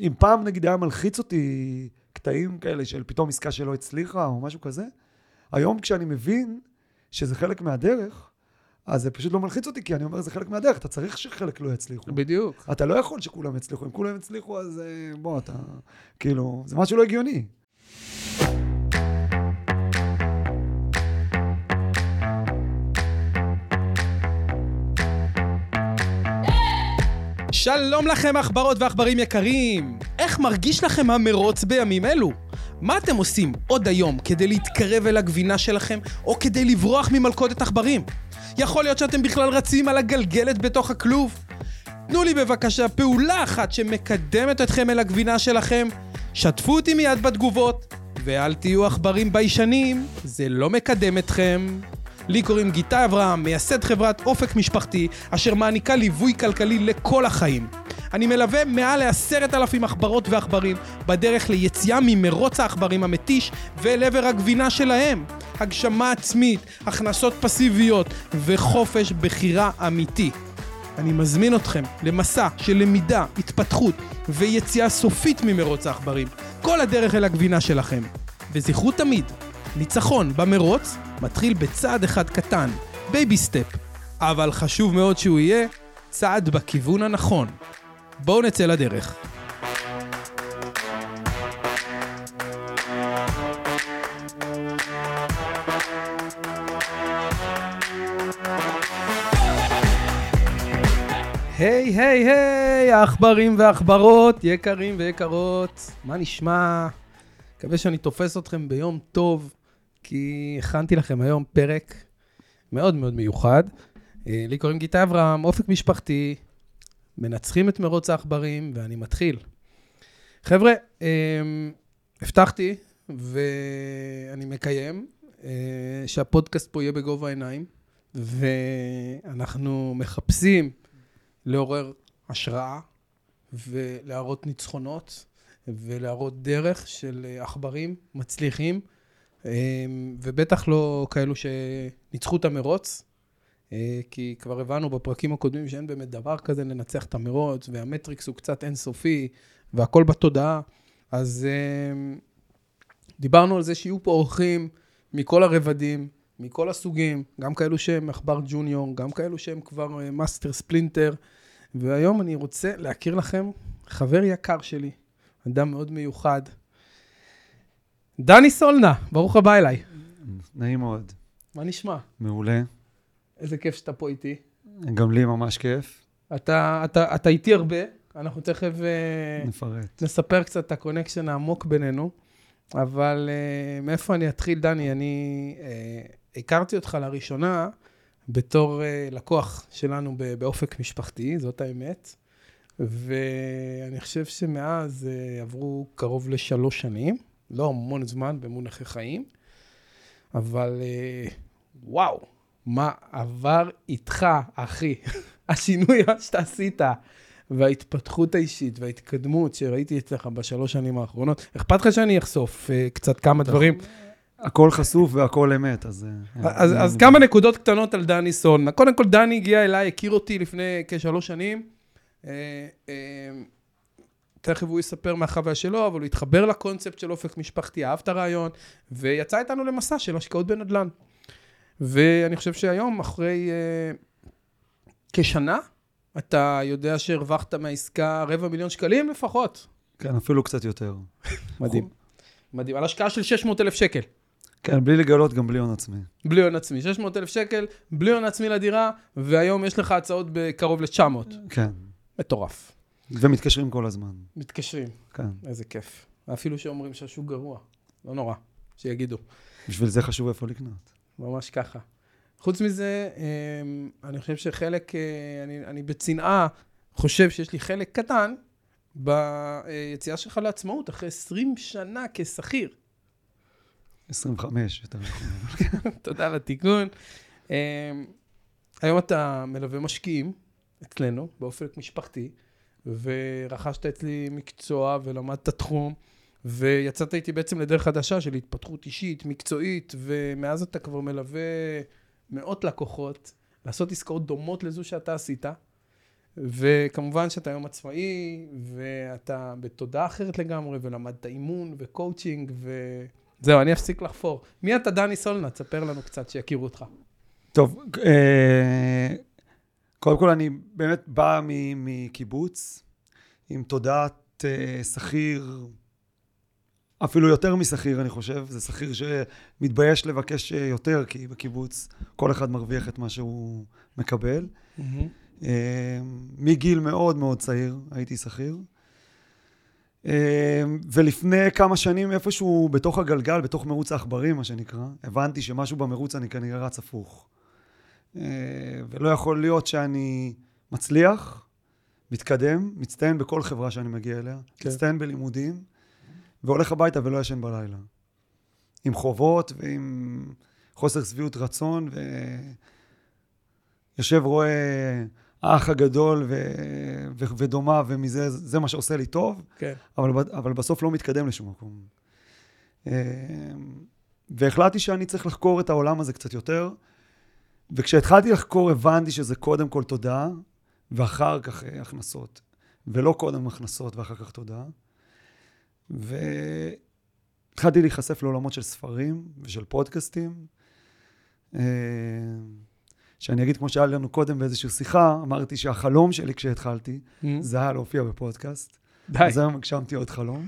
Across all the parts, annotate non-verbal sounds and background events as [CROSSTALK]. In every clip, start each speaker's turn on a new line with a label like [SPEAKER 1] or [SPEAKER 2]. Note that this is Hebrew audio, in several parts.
[SPEAKER 1] אם פעם נגיד היה מלחיץ אותי קטעים כאלה של פתאום עסקה שלא הצליחה או משהו כזה, היום כשאני מבין שזה חלק מהדרך, אז זה פשוט לא מלחיץ אותי, כי אני אומר, זה חלק מהדרך, אתה צריך שחלק לא יצליחו.
[SPEAKER 2] בדיוק.
[SPEAKER 1] אתה לא יכול שכולם יצליחו. אם כולם יצליחו, אז אה, בוא, אתה... כאילו, זה משהו לא הגיוני.
[SPEAKER 2] שלום לכם עכברות ועכברים יקרים! איך מרגיש לכם המרוץ בימים אלו? מה אתם עושים עוד היום כדי להתקרב אל הגבינה שלכם, או כדי לברוח ממלכודת עכברים? יכול להיות שאתם בכלל רצים על הגלגלת בתוך הכלוב? תנו לי בבקשה פעולה אחת שמקדמת אתכם אל הגבינה שלכם, שתפו אותי מיד בתגובות, ואל תהיו עכברים ביישנים, זה לא מקדם אתכם. לי קוראים גיטה אברהם, מייסד חברת אופק משפחתי, אשר מעניקה ליווי כלכלי לכל החיים. אני מלווה מעל לעשרת אלפים עכברות ועכברים בדרך ליציאה ממרוץ העכברים המתיש ואל עבר הגבינה שלהם. הגשמה עצמית, הכנסות פסיביות וחופש בחירה אמיתי. אני מזמין אתכם למסע של למידה, התפתחות ויציאה סופית ממרוץ העכברים. כל הדרך אל הגבינה שלכם. וזכרו תמיד, ניצחון במרוץ מתחיל בצעד אחד קטן, baby step, אבל חשוב מאוד שהוא יהיה צעד בכיוון הנכון. בואו נצא לדרך. היי היי היי, העכברים והעכברות, יקרים ויקרות, מה נשמע? מקווה שאני תופס אתכם ביום טוב, כי הכנתי לכם היום פרק מאוד מאוד מיוחד. אה, לי קוראים גיטה אברהם, אופק משפחתי, מנצחים את מרוץ העכברים, ואני מתחיל. חבר'ה, אה, הבטחתי, ואני מקיים, אה, שהפודקאסט פה יהיה בגובה העיניים, ואנחנו מחפשים לעורר השראה ולהראות ניצחונות ולהראות דרך של עכברים מצליחים, ובטח לא כאלו שניצחו את המרוץ, כי כבר הבנו בפרקים הקודמים שאין באמת דבר כזה לנצח את המרוץ, והמטריקס הוא קצת אינסופי, והכל בתודעה. אז דיברנו על זה שיהיו פה אורחים מכל הרבדים, מכל הסוגים, גם כאלו שהם עכבר junior, גם כאלו שהם כבר Master Splinter. והיום אני רוצה להכיר לכם חבר יקר שלי, אדם מאוד מיוחד. דני סולנה, ברוך הבא אליי.
[SPEAKER 1] נעים מאוד.
[SPEAKER 2] מה נשמע?
[SPEAKER 1] מעולה.
[SPEAKER 2] איזה כיף שאתה פה איתי.
[SPEAKER 1] גם לי ממש כיף.
[SPEAKER 2] אתה, אתה, אתה איתי הרבה, אנחנו תכף
[SPEAKER 1] נפרט.
[SPEAKER 2] נספר קצת את ה connection העמוק בינינו, אבל אה, מאיפה אני אתחיל, דני? אני אה, הכרתי אותך לראשונה בתור uh, לקוח שלנו באופק משפחתי, זאת האמת. ואני חושב שמאז uh, עברו קרוב לשלוש שנים, לא המון זמן במונחי חיים, אבל uh, וואו, מה עבר איתך, אחי? [LAUGHS] השינוי שאתה עשית, וההתפתחות האישית וההתקדמות שראיתי אצלך בשלוש שנים האחרונות. אכפת לך שאני אחשוף uh, קצת כמה דברים?
[SPEAKER 1] הכל חשוף והכל אמת, אז...
[SPEAKER 2] אז, אז כמה נקודות קטנות על דני סולנה. קודם כל, דני הגיע אליי, הכיר אותי לפני כשלוש שנים. תכף הוא יספר מהחוויה שלו, אבל הוא התחבר לקונספט של אופק משפחתי, אהב את הרעיון, ויצא איתנו למסע של השקעות בנדל"ן. ואני חושב שהיום, אחרי uh, כשנה, אתה יודע שהרווחת מהעסקה רבע מיליון שקלים לפחות.
[SPEAKER 1] כן, אפילו קצת יותר. [LAUGHS]
[SPEAKER 2] מדהים. מדהים. על השקעה של 600 אלף שקל.
[SPEAKER 1] כן, בלי לגלות, גם בלי הון עצמי.
[SPEAKER 2] בלי הון עצמי. 600 אלף שקל, בלי הון עצמי לדירה, והיום יש לך הצעות בקרוב ל-900.
[SPEAKER 1] כן.
[SPEAKER 2] מטורף.
[SPEAKER 1] ומתקשרים כל הזמן.
[SPEAKER 2] מתקשרים.
[SPEAKER 1] כן.
[SPEAKER 2] איזה כיף. אפילו שאומרים שהשוק גרוע. לא נורא, שיגידו.
[SPEAKER 1] בשביל זה חשוב איפה לקנות.
[SPEAKER 2] ממש ככה. חוץ מזה, אני חושב שחלק, אני, אני בצנעה חושב שיש לי חלק קטן ביציאה שלך לעצמאות, אחרי 20 שנה כשכיר.
[SPEAKER 1] 25, יותר נכון. [LAUGHS]
[SPEAKER 2] תודה על התיקון. היום אתה מלווה משקיעים אצלנו, באופן משפחתי, ורכשת אצלי מקצוע ולמדת תחום, ויצאת איתי בעצם לדרך חדשה של התפתחות אישית, מקצועית, ומאז אתה כבר מלווה מאות לקוחות, לעשות עסקאות דומות לזו שאתה עשית. וכמובן שאתה היום עצמאי, ואתה בתודעה אחרת לגמרי, ולמדת אימון וקואוצ'ינג, וזהו, אני אפסיק לחפור. מי אתה, דני סולנה? תספר לנו קצת, שיכירו אותך.
[SPEAKER 1] טוב, אה, קודם כל אני באמת בא מקיבוץ, עם תודעת אה, שכיר, אפילו יותר משכיר, אני חושב. זה שכיר שמתבייש לבקש אה, יותר, כי בקיבוץ כל אחד מרוויח את מה שהוא מקבל. אה, מגיל מאוד מאוד צעיר הייתי שכיר. אה, ולפני כמה שנים איפשהו בתוך הגלגל, בתוך מרוץ העכברים, מה שנקרא, הבנתי שמשהו במרוץ אני כנראה רץ הפוך. אה, ולא יכול להיות שאני מצליח, מתקדם, מצטיין בכל חברה שאני מגיע אליה,
[SPEAKER 2] כן.
[SPEAKER 1] מצטיין בלימודים, והולך הביתה ולא ישן בלילה. עם חובות ועם חוסר שביעות רצון, ויושב רואה האח הגדול ו... ו... ודומה, ומזה, זה מה שעושה לי טוב,
[SPEAKER 2] כן.
[SPEAKER 1] אבל, אבל בסוף לא מתקדם לשום מקום. אה, והחלטתי שאני צריך לחקור את העולם הזה קצת יותר, וכשהתחלתי לחקור הבנתי שזה קודם כל תודעה, ואחר כך הכנסות, ולא קודם הכנסות ואחר כך תודעה. והתחלתי להיחשף לעולמות של ספרים ושל פודקאסטים. אה, שאני אגיד, כמו שהיה לנו קודם באיזושהי שיחה, אמרתי שהחלום שלי כשהתחלתי, זה היה להופיע בפודקאסט.
[SPEAKER 2] די.
[SPEAKER 1] אז היום הגשמתי עוד חלום.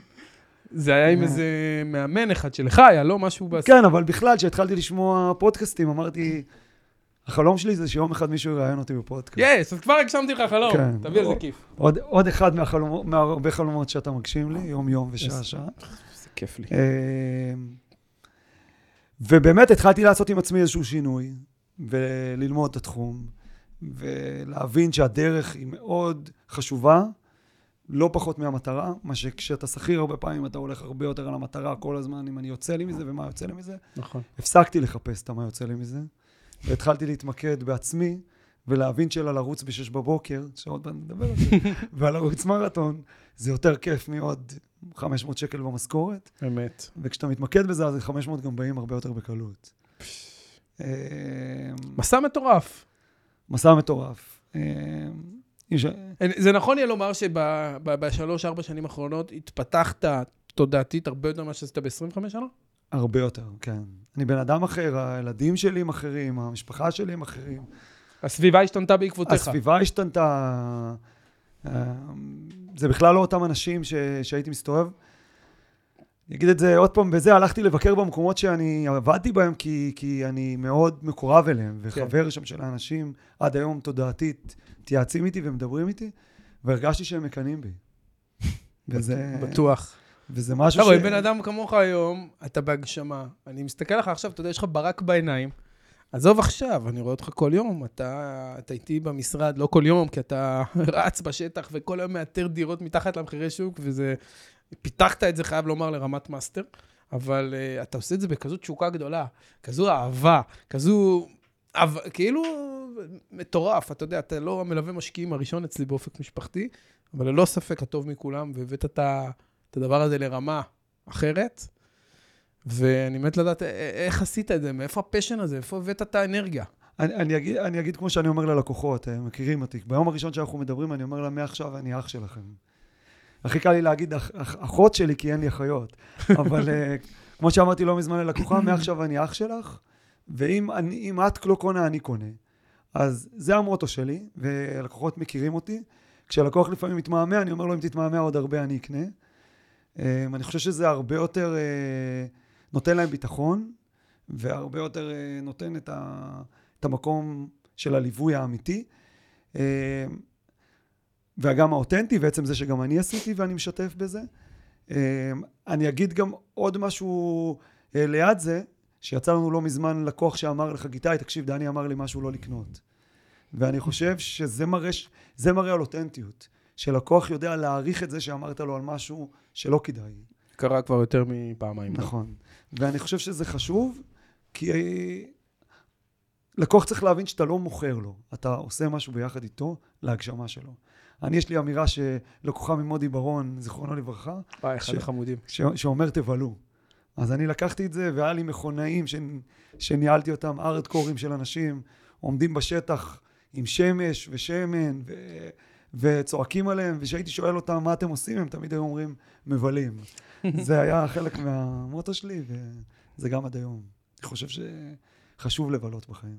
[SPEAKER 2] זה היה עם
[SPEAKER 1] אה.
[SPEAKER 2] איזה מאמן אחד שלך, היה לא משהו...
[SPEAKER 1] כן, אבל בכלל, כשהתחלתי לשמוע פודקאסטים, אמרתי, החלום שלי זה שיום אחד מישהו יראיין אותי בפודקאסט.
[SPEAKER 2] יס, אז כבר הגשמתי לך חלום.
[SPEAKER 1] כן.
[SPEAKER 2] תביא על זה כיף.
[SPEAKER 1] עוד, עוד אחד מהחלומות, מהרבה חלומות שאתה מגשים לי, יום-יום ושעה-שעה.
[SPEAKER 2] זה כיף לי.
[SPEAKER 1] אה, ובאמת התחלתי לעשות עם עצמי איזשהו שינוי, וללמוד את התחום, ולהבין שהדרך היא מאוד חשובה, לא פחות מהמטרה, מה שכשאתה שכיר הרבה פעמים אתה הולך הרבה יותר על המטרה כל הזמן, אם אני יוצא לי מזה ומה יוצא לי מזה.
[SPEAKER 2] נכון.
[SPEAKER 1] הפסקתי לחפש את מה יוצא לי מזה, והתחלתי להתמקד בעצמי, ולהבין שלא לרוץ ב-6 בבוקר, שעוד מעט נדבר על זה, [LAUGHS] ולרוץ מרתון, זה יותר כיף מעוד 500 שקל במשכורת.
[SPEAKER 2] אמת.
[SPEAKER 1] וכשאתה מתמקד בזה, אז 500 גם באים הרבה יותר בקלות. אה,
[SPEAKER 2] מסע מטורף.
[SPEAKER 1] מסע מטורף. יש-
[SPEAKER 2] זה נכון יהיה לומר שבשלוש-ארבע שנים האחרונות התפתחת תודעתית הרבה יותר ממה שעשית ב-25 שנה?
[SPEAKER 1] הרבה יותר, כן. אני בן אדם אחר, הילדים שלי הם אחרים, המשפחה שלי הם אחרים.
[SPEAKER 2] הסביבה השתנתה בעקבותיך.
[SPEAKER 1] הסביבה השתנתה. אה, זה בכלל לא אותם אנשים ש... שהייתי מסתובב. אני אגיד את זה עוד פעם, בזה הלכתי לבקר במקומות שאני עבדתי בהם, כי, כי אני מאוד מקורב אליהם, וחבר שם של האנשים, עד היום תודעתית, מתייעצים איתי ומדברים איתי, והרגשתי שהם מקנאים בי. וזה,
[SPEAKER 2] בטוח.
[SPEAKER 1] וזה משהו
[SPEAKER 2] אתה רואה, בן אדם כמוך היום, אתה בהגשמה. אני מסתכל לך עכשיו, אתה יודע, יש לך ברק בעיניים. עזוב עכשיו, אני רואה אותך כל יום, אתה, אתה איתי במשרד, לא כל יום, כי אתה [LAUGHS] רץ בשטח וכל היום מאתר דירות מתחת למחירי שוק, וזה... פיתחת את זה, חייב לומר, לרמת master, אבל אה, אתה עושה את זה בכזו תשוקה גדולה, כזו אהבה, כזו... אהבה, כאילו מטורף, אתה יודע, אתה לא המלווה משקיעים הראשון אצלי באופק משפחתי, אבל ללא ספק הטוב מכולם, והבאת את, ה, את הדבר הזה לרמה אחרת, ואני מת לדעת א- א- איך עשית את זה, מאיפה הפשן הזה, איפה הבאת את האנרגיה.
[SPEAKER 1] אני, אני, אגיד, אני אגיד כמו שאני אומר ללקוחות, הם מכירים אותי. ביום הראשון שאנחנו מדברים, אני אומר להם, מעכשיו אני אח שלכם. הכי קל לי להגיד אח, אח, אחות שלי, כי אין לי אחיות. [LAUGHS] אבל אה, כמו שאמרתי לא מזמן ללקוחה, מעכשיו אני אח שלך, ואם אני, את לא קונה, אני קונה. אז זה המוטו שלי, ולקוחות מכירים אותי. כשלקוח לפעמים מתמהמה, אני אומר לו, אם תתמהמה עוד הרבה, אני אקנה. אה, אני חושב שזה הרבה יותר אה, נותן להם ביטחון, והרבה יותר אה, נותן את, ה, את המקום של הליווי האמיתי. אה, וגם האותנטי, ועצם זה שגם אני עשיתי ואני משתף בזה. אה, אני אגיד גם עוד משהו אה, ליד זה, שיצא לנו לא מזמן לקוח שאמר לך, גיטאי, תקשיב, דני אמר לי משהו לא לקנות. ואני חושב שזה מראה, מראה על אותנטיות. שלקוח יודע להעריך את זה שאמרת לו על משהו שלא כדאי.
[SPEAKER 2] קרה כבר יותר מפעמיים.
[SPEAKER 1] נכון. ואני חושב שזה חשוב, כי לקוח צריך להבין שאתה לא מוכר לו, אתה עושה משהו ביחד איתו להגשמה שלו. אני, יש לי אמירה שלקוחה ממודי ברון, זיכרונו לברכה,
[SPEAKER 2] וואי, אחד החמודים.
[SPEAKER 1] ש- שאומר תבלו. אז אני לקחתי את זה, והיה לי מכונאים ש... שניהלתי אותם, ארדקורים של אנשים, עומדים בשטח עם שמש ושמן, וצועקים עליהם, וכשהייתי שואל אותם מה אתם עושים, הם תמיד היו אומרים, מבלים. [LAUGHS] זה היה חלק מהמוטו שלי, וזה גם עד היום. אני חושב שחשוב לבלות בחיים.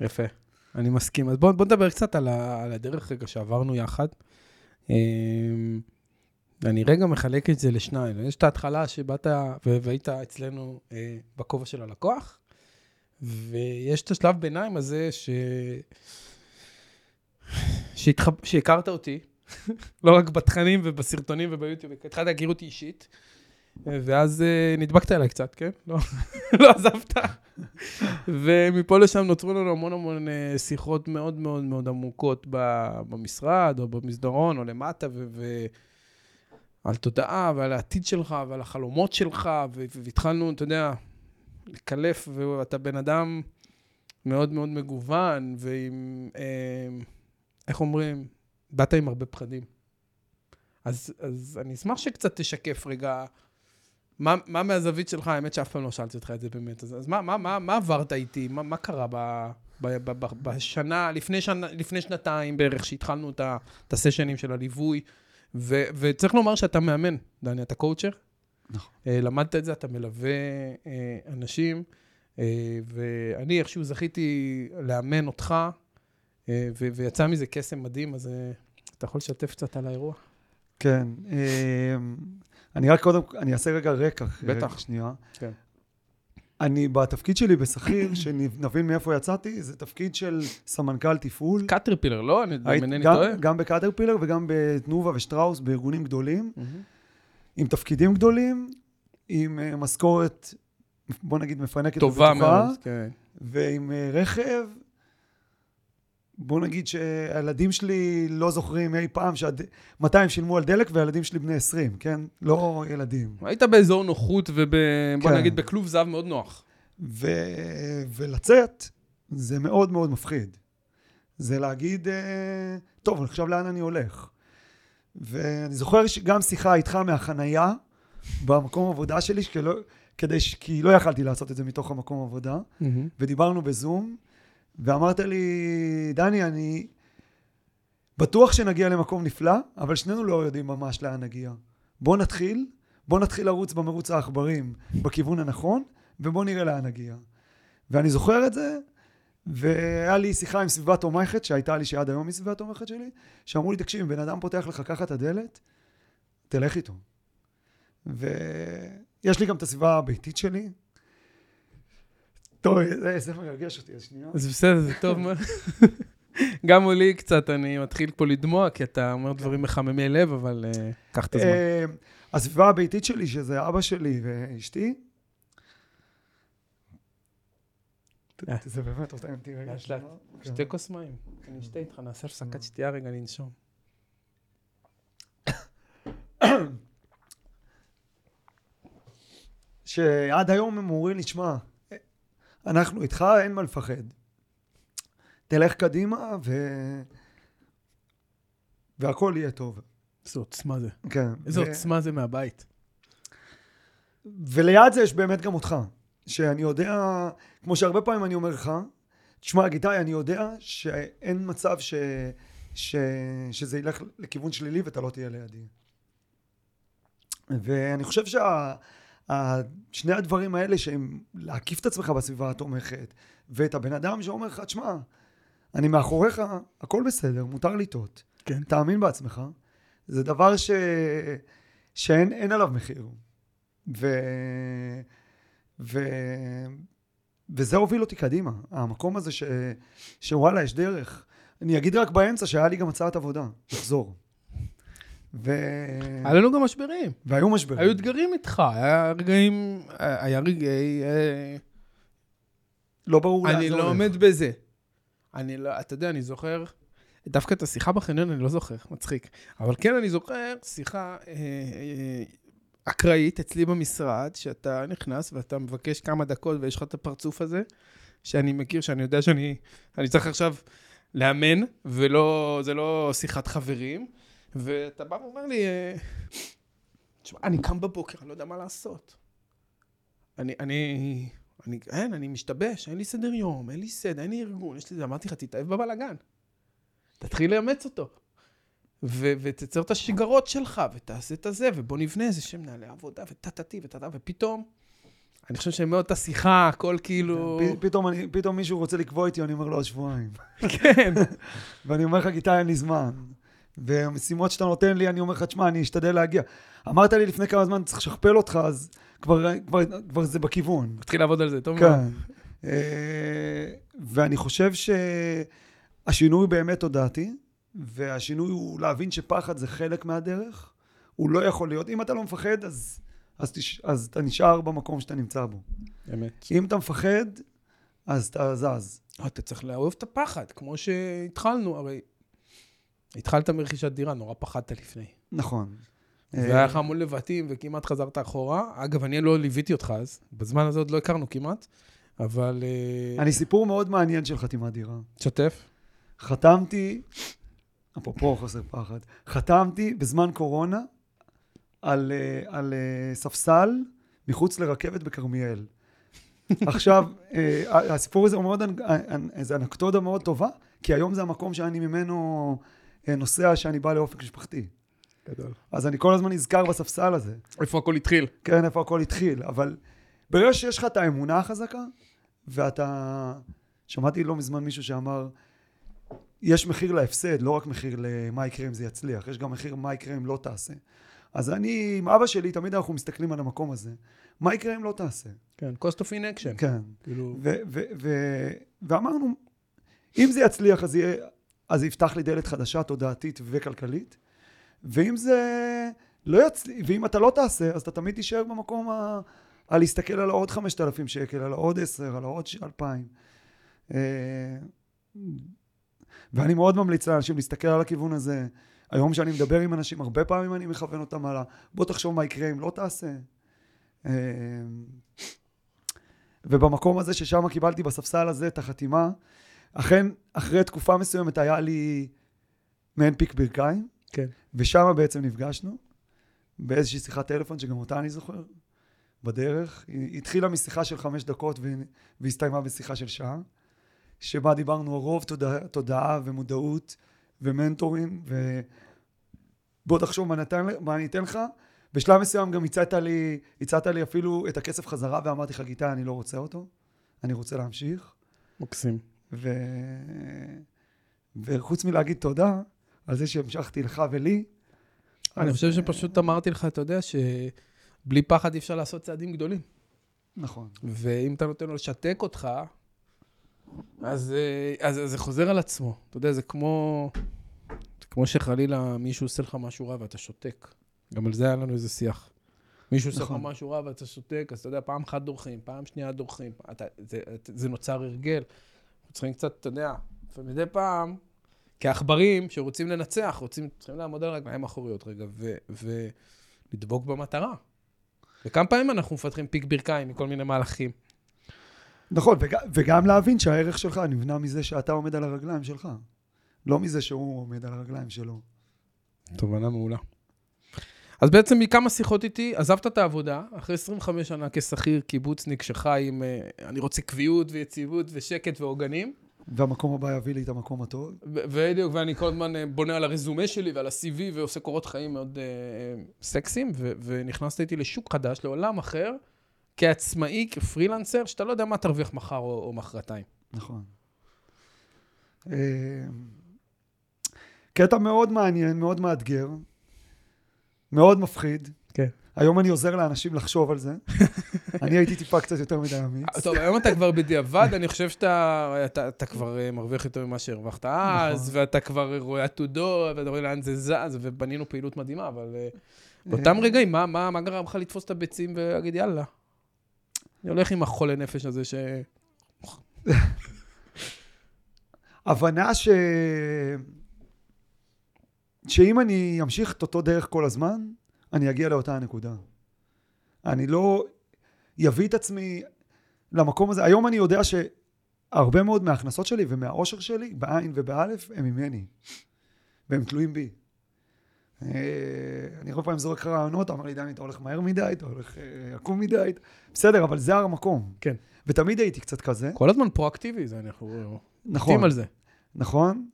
[SPEAKER 2] יפה, אני מסכים. אז בוא, בוא נדבר קצת על, ה, על הדרך רגע שעברנו יחד. אמ, אני רגע מחלק את זה לשניים. יש את ההתחלה שבאת והיית אצלנו אה, בכובע של הלקוח, ויש את השלב ביניים הזה ש... שהתחב... שהכרת אותי, [LAUGHS] לא רק בתכנים ובסרטונים וביוטיוב, התחלת להכיר אותי אישית, ואז uh, נדבקת אליי קצת, כן? לא, [LAUGHS] לא עזבת. ומפה לשם נוצרו לנו המון המון uh, שיחות מאוד מאוד מאוד עמוקות במשרד, או במסדרון, או למטה, ו... ו- על תודעה ועל העתיד שלך ועל החלומות שלך, והתחלנו, אתה יודע, לקלף, ואתה בן אדם מאוד מאוד מגוון, ועם, אה, איך אומרים, באת עם הרבה פחדים. אז, אז אני אשמח שקצת תשקף רגע, מה, מה מהזווית שלך, האמת שאף פעם לא שאלתי אותך את זה באמת, אז, אז מה, מה, מה, מה עברת איתי? מה, מה קרה ב, ב, ב, ב, בשנה, לפני, שנה, לפני שנתיים בערך, שהתחלנו את, את הסשנים של הליווי? ו, וצריך לומר שאתה מאמן, דני, אתה קואוצ'ר.
[SPEAKER 1] נכון.
[SPEAKER 2] אה, למדת את זה, אתה מלווה אה, אנשים, אה, ואני איכשהו זכיתי לאמן אותך, ויצא מזה קסם מדהים, אז אתה יכול לשתף קצת על האירוע?
[SPEAKER 1] כן. אני רק קודם, אני אעשה רגע רקע.
[SPEAKER 2] בטח.
[SPEAKER 1] שנייה. כן. אני בתפקיד שלי בשכיר, שנבין מאיפה יצאתי, זה תפקיד של סמנכ"ל תפעול.
[SPEAKER 2] קטרפילר, לא? אני אינני טועה.
[SPEAKER 1] גם בקטרפילר וגם בתנובה ושטראוס, בארגונים גדולים, עם תפקידים גדולים, עם משכורת, בוא נגיד, מפנקת
[SPEAKER 2] טובה מאוד, כן.
[SPEAKER 1] ועם רכב. בוא נגיד שהילדים שלי לא זוכרים אי פעם שעד... מתי הם שילמו על דלק והילדים שלי בני 20, כן? לא ילדים.
[SPEAKER 2] היית באזור נוחות וב... בוא כן. נגיד בכלוב זהב מאוד נוח.
[SPEAKER 1] ו... ולצאת, זה מאוד מאוד מפחיד. זה להגיד, אה, טוב, עכשיו לאן אני הולך? ואני זוכר שגם שיחה איתך מהחנייה במקום עבודה שלי, שכלא, כדי ש... כי לא יכלתי לעשות את זה מתוך המקום עבודה, mm-hmm. ודיברנו בזום, ואמרת לי, דני, אני בטוח שנגיע למקום נפלא, אבל שנינו לא יודעים ממש לאן נגיע. בוא נתחיל, בוא נתחיל לרוץ במרוץ העכברים בכיוון הנכון, ובוא נראה לאן נגיע. ואני זוכר את זה, והיה לי שיחה עם סביבה תומכת, שהייתה לי שעד היום היא סביבה תומכת שלי, שאמרו לי, תקשיב, אם בן אדם פותח לך ככה את הדלת, תלך איתו. ויש לי גם את הסביבה הביתית שלי, טוב, זה מרגש אותי, אז שנייה.
[SPEAKER 2] זה בסדר, זה טוב מאוד. [LAUGHS] גם מולי קצת, אני מתחיל פה לדמוע, כי אתה אומר דברים מחממי לב, אבל אה, קח את הזמן. אה,
[SPEAKER 1] הסביבה הביתית שלי, שזה אבא שלי ואשתי,
[SPEAKER 2] אה. זה באמת אותי רגע. שתי כן. כוס מים. אני אשתה איתך, נעשה הפסקת שתייה רגע לנשום. [COUGHS]
[SPEAKER 1] שעד היום הם אומרים לי, שמע, אנחנו איתך, אין מה לפחד. תלך קדימה ו... והכל יהיה טוב.
[SPEAKER 2] איזה עוצמה זה.
[SPEAKER 1] כן.
[SPEAKER 2] איזה ו... עוצמה זה מהבית.
[SPEAKER 1] וליד זה יש באמת גם אותך. שאני יודע, כמו שהרבה פעמים אני אומר לך, תשמע, גיטאי, אני יודע שאין מצב ש... ש... שזה ילך לכיוון שלילי ואתה לא תהיה לידי. ואני חושב שה... שני הדברים האלה שהם להקיף את עצמך בסביבה התומכת, ואת הבן אדם שאומר לך, תשמע, אני מאחוריך, הכל בסדר, מותר לטעות.
[SPEAKER 2] כן.
[SPEAKER 1] תאמין בעצמך. זה דבר ש... שאין עליו מחיר. ו... ו... וזה הוביל אותי קדימה. המקום הזה ש... שוואלה, יש דרך. אני אגיד רק באמצע שהיה לי גם הצעת עבודה, לחזור.
[SPEAKER 2] ו... היה לנו גם משברים.
[SPEAKER 1] והיו משברים.
[SPEAKER 2] היו אתגרים איתך, היה רגעים, היה רגעי... אה,
[SPEAKER 1] לא ברור
[SPEAKER 2] לאן זה. אני לא עומד בזה. אני לא, אתה יודע, אני זוכר, דווקא את השיחה בחניון אני לא זוכר, מצחיק. אבל כן, אני זוכר שיחה אה, אה, אקראית אצלי במשרד, שאתה נכנס ואתה מבקש כמה דקות ויש לך את הפרצוף הזה, שאני מכיר, שאני יודע שאני צריך עכשיו לאמן, וזה לא שיחת חברים. ואתה בא ואומר לי, תשמע, אני קם בבוקר, אני לא יודע מה לעשות. אני, אני, אני, אין, אני משתבש, אין לי סדר יום, אין לי סדר, אין לי ארגון, יש לי, אמרתי לך, תתאהב בבלאגן. תתחיל לאמץ אותו. ו- ותצר את השגרות שלך, ותעשה את הזה, ובוא נבנה איזה שם מנהלי עבודה, וטה-טה-טי וטה-טה, ופתאום, אני חושב שמאוד את השיחה, הכל כאילו...
[SPEAKER 1] פ- פתאום, אני, פתאום מישהו רוצה לקבוע איתי, אני אומר לו עוד שבועיים.
[SPEAKER 2] כן. [LAUGHS]
[SPEAKER 1] ואני אומר לך, גיטה, אין לי זמן. והמשימות שאתה נותן לי, אני אומר לך, תשמע, אני אשתדל להגיע. אמרת לי לפני כמה זמן, צריך לשכפל אותך, אז כבר, כבר, כבר זה בכיוון.
[SPEAKER 2] מתחיל לעבוד על זה, טוב מאוד.
[SPEAKER 1] כן. ואני חושב שהשינוי באמת תודעתי, והשינוי הוא להבין שפחד זה חלק מהדרך. הוא לא יכול להיות, אם אתה לא מפחד, אז, אז, תש, אז אתה נשאר במקום שאתה נמצא בו.
[SPEAKER 2] אמת.
[SPEAKER 1] אם אתה מפחד, אז אתה זז.
[SPEAKER 2] אתה צריך לאהוב את הפחד, כמו שהתחלנו, הרי התחלת מרכישת דירה, נורא פחדת לפני.
[SPEAKER 1] נכון.
[SPEAKER 2] והיה לך המון לבטים וכמעט חזרת אחורה. אגב, אני לא ליוויתי אותך אז, בזמן הזה עוד לא הכרנו כמעט, אבל... אה,
[SPEAKER 1] אני סיפור מאוד מעניין של חתימת דירה.
[SPEAKER 2] תשתף.
[SPEAKER 1] חתמתי, אפרופו חוסר פחד, חתמתי בזמן קורונה על, אה, על אה, ספסל מחוץ לרכבת בכרמיאל. [LAUGHS] עכשיו, אה, הסיפור הזה הוא מאוד, אנ- אנ- איזה אנקדוטה מאוד טובה, כי היום זה המקום שאני ממנו אה, נוסע, שאני בא לאופק משפחתי.
[SPEAKER 2] גדול.
[SPEAKER 1] אז אני כל הזמן נזכר בספסל הזה.
[SPEAKER 2] איפה הכל התחיל?
[SPEAKER 1] כן, איפה הכל התחיל, אבל ברגע שיש לך את האמונה החזקה, ואתה... שמעתי לא מזמן מישהו שאמר, יש מחיר להפסד, לא רק מחיר למה יקרה אם זה יצליח, יש גם מחיר מה יקרה אם לא תעשה. אז אני, עם אבא שלי, תמיד אנחנו מסתכלים על המקום הזה. מה יקרה אם לא תעשה?
[SPEAKER 2] כן, cost of inaction.
[SPEAKER 1] כן.
[SPEAKER 2] כאילו...
[SPEAKER 1] ואמרנו, אם זה יצליח, אז, יהיה, אז זה יפתח לי דלת חדשה, תודעתית וכלכלית. ואם זה לא יצליח, ואם אתה לא תעשה, אז אתה תמיד תישאר במקום ה... על להסתכל על העוד 5,000 שקל, על העוד 10, על העוד 2,000. אה, ואני מאוד ממליץ לאנשים להסתכל על הכיוון הזה. היום שאני מדבר עם אנשים, הרבה פעמים אני מכוון אותם על ה... בוא תחשוב מה יקרה אם לא תעשה. אה, ובמקום הזה ששם קיבלתי בספסל הזה את החתימה, אכן, אחרי תקופה מסוימת היה לי מעין פיק ברכיים,
[SPEAKER 2] כן.
[SPEAKER 1] ושם בעצם נפגשנו, באיזושהי שיחת טלפון, שגם אותה אני זוכר, בדרך. היא התחילה משיחה של חמש דקות והסתיימה בשיחה של שעה, שבה דיברנו רוב תודעה, תודעה ומודעות ומנטורים, ובוא תחשוב מה, נתן, מה אני אתן לך. בשלב מסוים גם הצעת לי, הצעת לי אפילו את הכסף חזרה, ואמרתי לך, גיטה, אני לא רוצה אותו, אני רוצה להמשיך.
[SPEAKER 2] מקסים.
[SPEAKER 1] ו... וחוץ מלהגיד תודה על זה שהמשכתי לך ולי,
[SPEAKER 2] אני חושב
[SPEAKER 1] אה,
[SPEAKER 2] שפשוט אמרתי לך, אתה יודע, שבלי פחד אי אפשר לעשות צעדים גדולים.
[SPEAKER 1] נכון.
[SPEAKER 2] ואם אתה נותן לו לשתק אותך, אז, אה, אז, אז זה חוזר על עצמו. אתה יודע, זה כמו, כמו שחלילה מישהו עושה לך משהו רע ואתה שותק. גם על זה היה לנו איזה שיח. מישהו עושה לך
[SPEAKER 1] נכון.
[SPEAKER 2] משהו רע ואתה שותק, אז אתה יודע, פעם אחת דורכים, פעם שנייה דורכים. אתה, זה, זה נוצר הרגל. צריכים קצת, אתה יודע, ומדי פעם, כעכברים שרוצים לנצח, רוצים, צריכים לעמוד על רגליים אחוריות רגע, ו, ולדבוק במטרה. וכמה פעמים אנחנו מפתחים פיק ברכיים מכל מיני מהלכים.
[SPEAKER 1] נכון, וג... וגם להבין שהערך שלך נבנה מזה שאתה עומד על הרגליים שלך, לא מזה שהוא עומד על הרגליים שלו.
[SPEAKER 2] תובנה מעולה. אז בעצם מכמה שיחות איתי, עזבת את העבודה, אחרי 25 שנה כשכיר קיבוצניק שחי עם, אה, אני רוצה קביעות ויציבות ושקט ועוגנים.
[SPEAKER 1] והמקום הבא יביא לי את המקום הטוב.
[SPEAKER 2] בדיוק, ואני כל הזמן אה, בונה על הרזומה שלי ועל ה-CV ועושה קורות חיים מאוד אה, סקסיים, ונכנסת איתי לשוק חדש, לעולם אחר, כעצמאי, כפרילנסר, שאתה לא יודע מה תרוויח מחר או, או מחרתיים.
[SPEAKER 1] נכון. קטע מאוד מעניין, מאוד מאתגר, מאוד מפחיד.
[SPEAKER 2] כן.
[SPEAKER 1] היום אני עוזר לאנשים לחשוב על זה. [LAUGHS] אני הייתי טיפה קצת יותר מדי אמיץ.
[SPEAKER 2] טוב, היום אתה כבר בדיעבד, אני חושב שאתה אתה, אתה כבר אה, מרוויח יותר ממה שהרווחת אז,
[SPEAKER 1] נכון.
[SPEAKER 2] ואתה כבר רואה עתודות, ואתה רואה לאן זה זז, ובנינו פעילות מדהימה, אבל אה, באותם רגעים, מה, מה, מה גרם לך לתפוס את הביצים ולהגיד, יאללה, אני הולך עם החולה נפש הזה ש... [LAUGHS]
[SPEAKER 1] הבנה ש... שאם אני אמשיך את אותו דרך כל הזמן, אני אגיע לאותה הנקודה. אני לא אביא את עצמי למקום הזה. היום אני יודע שהרבה מאוד מההכנסות שלי ומהאושר שלי, בעין ובאלף, הם ממני. והם תלויים בי. אה, אני הרבה פעמים זורק לך רעיונות, אומר לי, דני, אתה הולך מהר מדי, אתה הולך אה, עקום מדי. בסדר, אבל זה המקום.
[SPEAKER 2] כן.
[SPEAKER 1] ותמיד הייתי קצת כזה.
[SPEAKER 2] כל הזמן פרואקטיבי, זה אנחנו
[SPEAKER 1] נכון.
[SPEAKER 2] על זה.
[SPEAKER 1] נכון?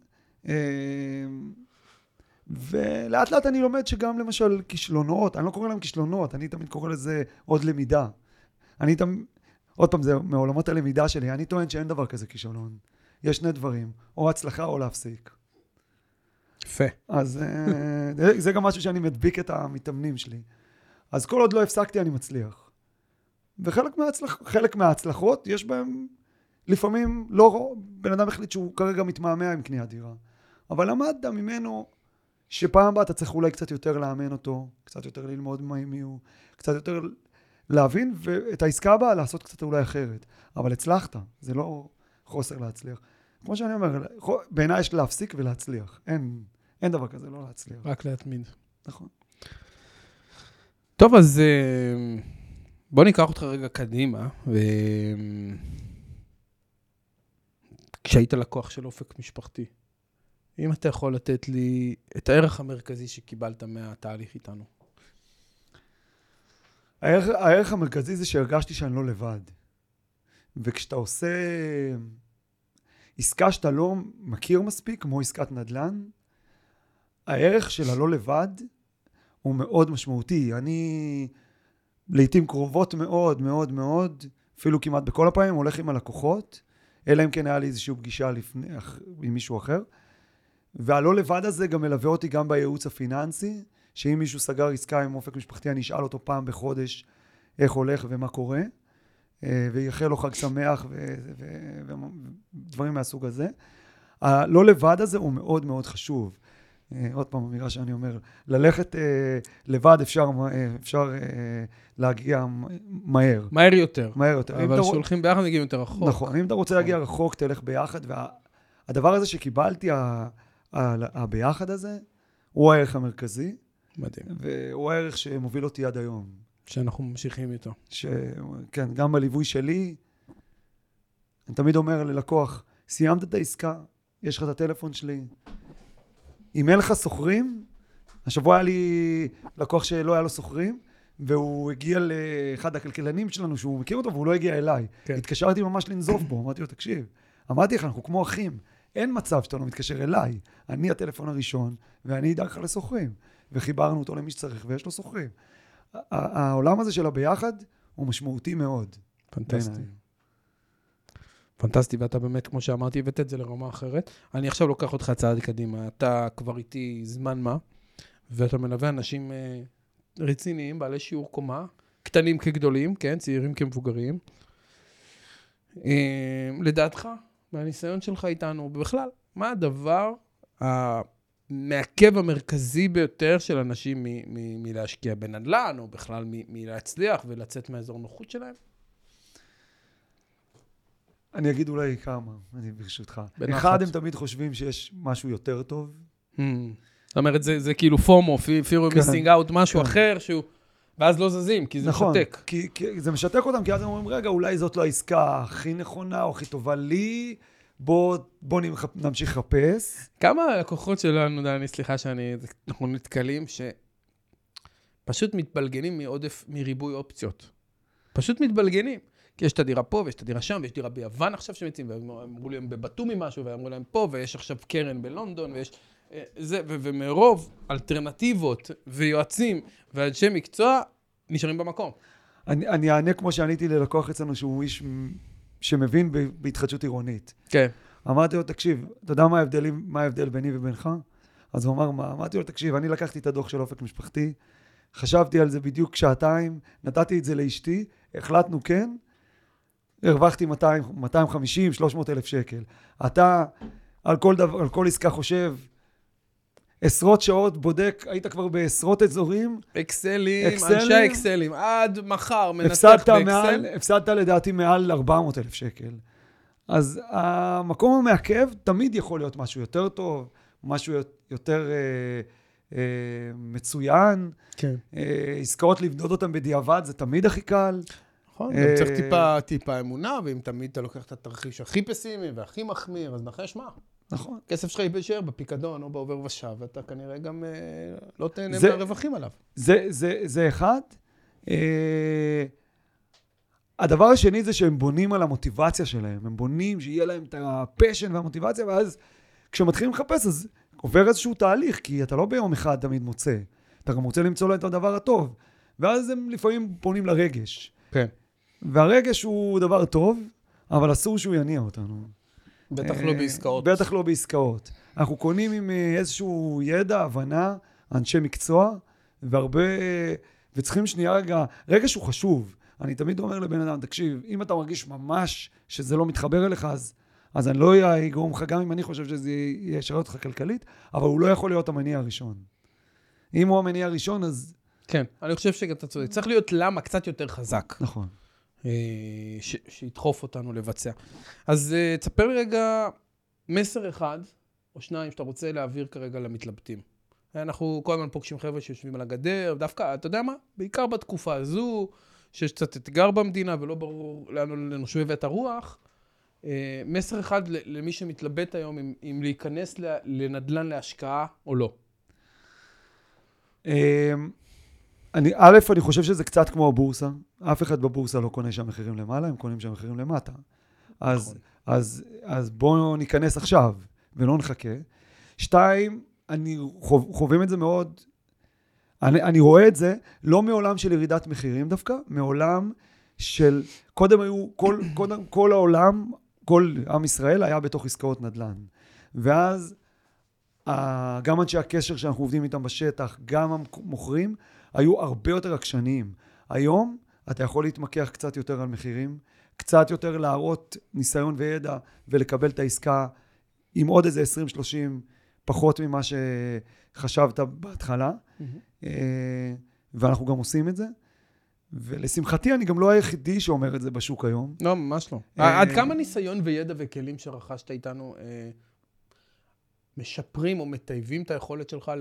[SPEAKER 1] ולאט לאט אני לומד שגם למשל כישלונות, אני לא קורא להם כישלונות, אני תמיד קורא לזה עוד למידה. אני תמיד, עוד פעם, זה מעולמות הלמידה שלי, אני טוען שאין דבר כזה כישלון. יש שני דברים, או הצלחה או להפסיק.
[SPEAKER 2] יפה.
[SPEAKER 1] אז אה, [LAUGHS] זה- גם משהו שאני מדביק את המתאמנים שלי. אז כל עוד לא הפסקתי, אני מצליח. וחלק מההצלח, מההצלחות, יש בהם לפעמים לא... בן אדם החליט שהוא כרגע מתמהמה עם קניית דירה. אבל למדת ממנו שפעם הבאה אתה צריך אולי קצת יותר לאמן אותו, קצת יותר ללמוד מי הוא, קצת יותר להבין, ואת העסקה הבאה לעשות קצת אולי אחרת. אבל הצלחת, זה לא חוסר להצליח. כמו שאני אומר, בעיניי יש להפסיק ולהצליח. אין, אין דבר כזה לא להצליח.
[SPEAKER 2] רק להתמיד.
[SPEAKER 1] נכון.
[SPEAKER 2] טוב, אז אה, בוא ניקח אותך רגע קדימה. ו... כשהיית לקוח של אופק משפחתי, אם אתה יכול לתת לי את הערך המרכזי שקיבלת מהתהליך איתנו.
[SPEAKER 1] הערך, הערך המרכזי זה שהרגשתי שאני לא לבד. וכשאתה עושה עסקה שאתה לא מכיר מספיק, כמו עסקת נדל"ן, הערך של הלא לבד הוא מאוד משמעותי. אני לעיתים קרובות מאוד מאוד מאוד, אפילו כמעט בכל הפעמים, הולך עם הלקוחות, אלא אם כן היה לי איזושהי פגישה לפני, אח- עם מישהו אחר. והלא לבד הזה גם מלווה אותי גם בייעוץ הפיננסי, שאם מישהו סגר עסקה עם אופק משפחתי, אני אשאל אותו פעם בחודש איך הולך ומה קורה, אה, ויאחל לו חג שמח ודברים מהסוג הזה. הלא לבד הזה הוא מאוד מאוד חשוב. אה, עוד פעם, אמירה שאני אומר, ללכת אה, לבד אפשר, אה, אפשר אה, להגיע מהר,
[SPEAKER 2] מהר יותר.
[SPEAKER 1] מהר יותר.
[SPEAKER 2] אבל
[SPEAKER 1] אתה
[SPEAKER 2] כשהולכים ביחד מגיעים יותר רחוק.
[SPEAKER 1] נכון, אם אתה רוצה להגיע רחוק, תלך ביחד, והדבר הזה שקיבלתי, ה- הביחד הזה, הוא הערך המרכזי,
[SPEAKER 2] מדהים.
[SPEAKER 1] והוא הערך שמוביל אותי עד היום.
[SPEAKER 2] שאנחנו ממשיכים איתו.
[SPEAKER 1] שכן, גם בליווי שלי, אני תמיד אומר ללקוח, סיימת את העסקה, יש לך את הטלפון שלי. אם אין לך שוכרים, השבוע היה לי לקוח שלא היה לו שוכרים, והוא הגיע לאחד הכלכלנים שלנו, שהוא מכיר אותו, והוא לא הגיע אליי.
[SPEAKER 2] כן.
[SPEAKER 1] התקשרתי ממש לנזוף בו, אמרתי לו, תקשיב, אמרתי לך, אנחנו כמו אחים, אין מצב שאתה לא מתקשר אליי. אני הטלפון הראשון, ואני אדאג לך לשוכרים. וחיברנו אותו למי שצריך, ויש לו שוכרים. ה- העולם הזה של הביחד הוא משמעותי מאוד.
[SPEAKER 2] פנטסטי. פנטסטי, ואתה באמת, כמו שאמרתי, הבאת את זה לרמה אחרת. אני עכשיו לוקח אותך צעד קדימה. אתה כבר איתי זמן מה, ואתה מלווה אנשים אה, רציניים, בעלי שיעור קומה, קטנים כגדולים, כן, צעירים כמבוגרים. אה, לדעתך, מהניסיון שלך איתנו, ובכלל, מה הדבר המעכב המרכזי ביותר של אנשים מ- מ- מלהשקיע בנדל"ן, או בכלל מ- מלהצליח ולצאת מהאזור נוחות שלהם?
[SPEAKER 1] אני אגיד אולי כמה, אני ברשותך.
[SPEAKER 2] בנחת.
[SPEAKER 1] אחד, הם תמיד חושבים שיש משהו יותר טוב.
[SPEAKER 2] Hmm. זאת אומרת, זה, זה כאילו פומו, fear of
[SPEAKER 1] כן.
[SPEAKER 2] missing out, משהו
[SPEAKER 1] כן.
[SPEAKER 2] אחר, שהוא... ואז לא זזים, כי זה
[SPEAKER 1] נכון,
[SPEAKER 2] משתק.
[SPEAKER 1] כי, כי זה משתק אותם, כי אז הם אומרים, רגע, אולי זאת לא העסקה הכי נכונה או הכי טובה לי, בוא, בוא נמח- נמשיך לחפש.
[SPEAKER 2] כמה לקוחות שלנו, דני, סליחה שאני... אנחנו נתקלים, שפשוט מתבלגנים מעודף, מריבוי אופציות. פשוט מתבלגנים. כי יש את הדירה פה, ויש את הדירה שם, ויש דירה ביוון עכשיו שמציעים, ואמרו לי, הם בבתומי משהו, ואמרו להם פה, ויש עכשיו קרן בלונדון, ויש... זה, ו- ומרוב אלטרנטיבות ויועצים ואנשי מקצוע, נשארים במקום.
[SPEAKER 1] אני, אני אענה כמו שעניתי ללקוח אצלנו, שהוא איש שמבין ב- בהתחדשות עירונית.
[SPEAKER 2] כן.
[SPEAKER 1] אמרתי לו, תקשיב, אתה יודע מה ההבדלים, מה ההבדל ביני ובינך? אז הוא אמר, מה? אמרתי לו, תקשיב, אני לקחתי את הדוח של אופק משפחתי, חשבתי על זה בדיוק שעתיים, נתתי את זה לאשתי, החלטנו כן, הרווחתי 200, 250, 300 אלף שקל. אתה על כל, דבר, על כל עסקה חושב, עשרות שעות בודק, היית כבר בעשרות אזורים,
[SPEAKER 2] אקסלים,
[SPEAKER 1] אקסלים.
[SPEAKER 2] אנשי אקסלים, עד מחר מנתח
[SPEAKER 1] הפסדת,
[SPEAKER 2] באקסל.
[SPEAKER 1] מעל, הפסדת לדעתי מעל 400 אלף שקל. אז המקום המעכב תמיד יכול להיות משהו יותר טוב, משהו יותר אה, אה, מצוין.
[SPEAKER 2] כן.
[SPEAKER 1] אה, עסקאות לבדוד אותן בדיעבד זה תמיד הכי קל.
[SPEAKER 2] נכון,
[SPEAKER 1] אה,
[SPEAKER 2] גם צריך טיפה, טיפה אמונה, ואם תמיד אתה לוקח את התרחיש הכי פסימי והכי מחמיר, אז נחש מה?
[SPEAKER 1] נכון.
[SPEAKER 2] הכסף שלך יישאר בפיקדון או בעובר ושב, ואתה כנראה גם אה, לא תהנה מהרווחים עליו.
[SPEAKER 1] זה, זה, זה אחד. אה, הדבר השני זה שהם בונים על המוטיבציה שלהם. הם בונים שיהיה להם את הפשן והמוטיבציה, ואז כשמתחילים לחפש, אז עובר איזשהו תהליך, כי אתה לא ביום אחד תמיד מוצא. אתה גם רוצה למצוא להם את הדבר הטוב. ואז הם לפעמים פונים לרגש.
[SPEAKER 2] כן.
[SPEAKER 1] והרגש הוא דבר טוב, אבל אסור שהוא יניע אותנו.
[SPEAKER 2] בטח לא
[SPEAKER 1] אה,
[SPEAKER 2] בעסקאות.
[SPEAKER 1] בטח לא בעסקאות. אנחנו קונים עם אה, איזשהו ידע, הבנה, אנשי מקצוע, והרבה... וצריכים שנייה רגע... רגש הוא חשוב. אני תמיד אומר לבן אדם, תקשיב, אם אתה מרגיש ממש שזה לא מתחבר אליך, אז, אז אני לא אגרום לך, גם אם אני חושב שזה ישרת אותך כלכלית, אבל הוא לא יכול להיות המניע הראשון. אם הוא המניע הראשון, אז...
[SPEAKER 2] כן, אני חושב שאתה צודק. צריך להיות למה קצת יותר חזק.
[SPEAKER 1] נכון.
[SPEAKER 2] אה, שידחוף אותנו לבצע. אז אה, תספר לי רגע מסר אחד או שניים שאתה רוצה להעביר כרגע למתלבטים. אנחנו כל הזמן פוגשים חבר'ה שיושבים על הגדר, דווקא, אתה יודע מה? בעיקר בתקופה הזו, שיש קצת אתגר במדינה ולא ברור לאן לנו שואבת הרוח. אה, מסר אחד למי שמתלבט היום אם, אם להיכנס לנדל"ן להשקעה או לא.
[SPEAKER 1] אני, א', אני חושב שזה קצת כמו הבורסה. אף אחד בבורסה לא קונה שם מחירים למעלה, הם קונים שם מחירים למטה. אז,
[SPEAKER 2] נכון.
[SPEAKER 1] אז, אז בואו ניכנס עכשיו, ולא נחכה. שתיים, אני חוב, חווים את זה מאוד, אני, אני רואה את זה לא מעולם של ירידת מחירים דווקא, מעולם של, קודם היו, כל, [CLEARS THROAT] קודם, כל העולם, כל עם ישראל היה בתוך עסקאות נדל"ן. ואז גם אנשי הקשר שאנחנו עובדים איתם בשטח, גם המוכרים, היו הרבה יותר עקשניים. היום אתה יכול להתמקח קצת יותר על מחירים, קצת יותר להראות ניסיון וידע ולקבל את העסקה עם עוד איזה 20-30 פחות ממה שחשבת בהתחלה, אה, ואנחנו גם עושים את זה. ולשמחתי, אני גם לא היחידי שאומר את זה בשוק היום.
[SPEAKER 2] לא, ממש לא.
[SPEAKER 1] אה,
[SPEAKER 2] עד כמה ניסיון וידע וכלים שרכשת איתנו אה, משפרים או מטייבים את היכולת שלך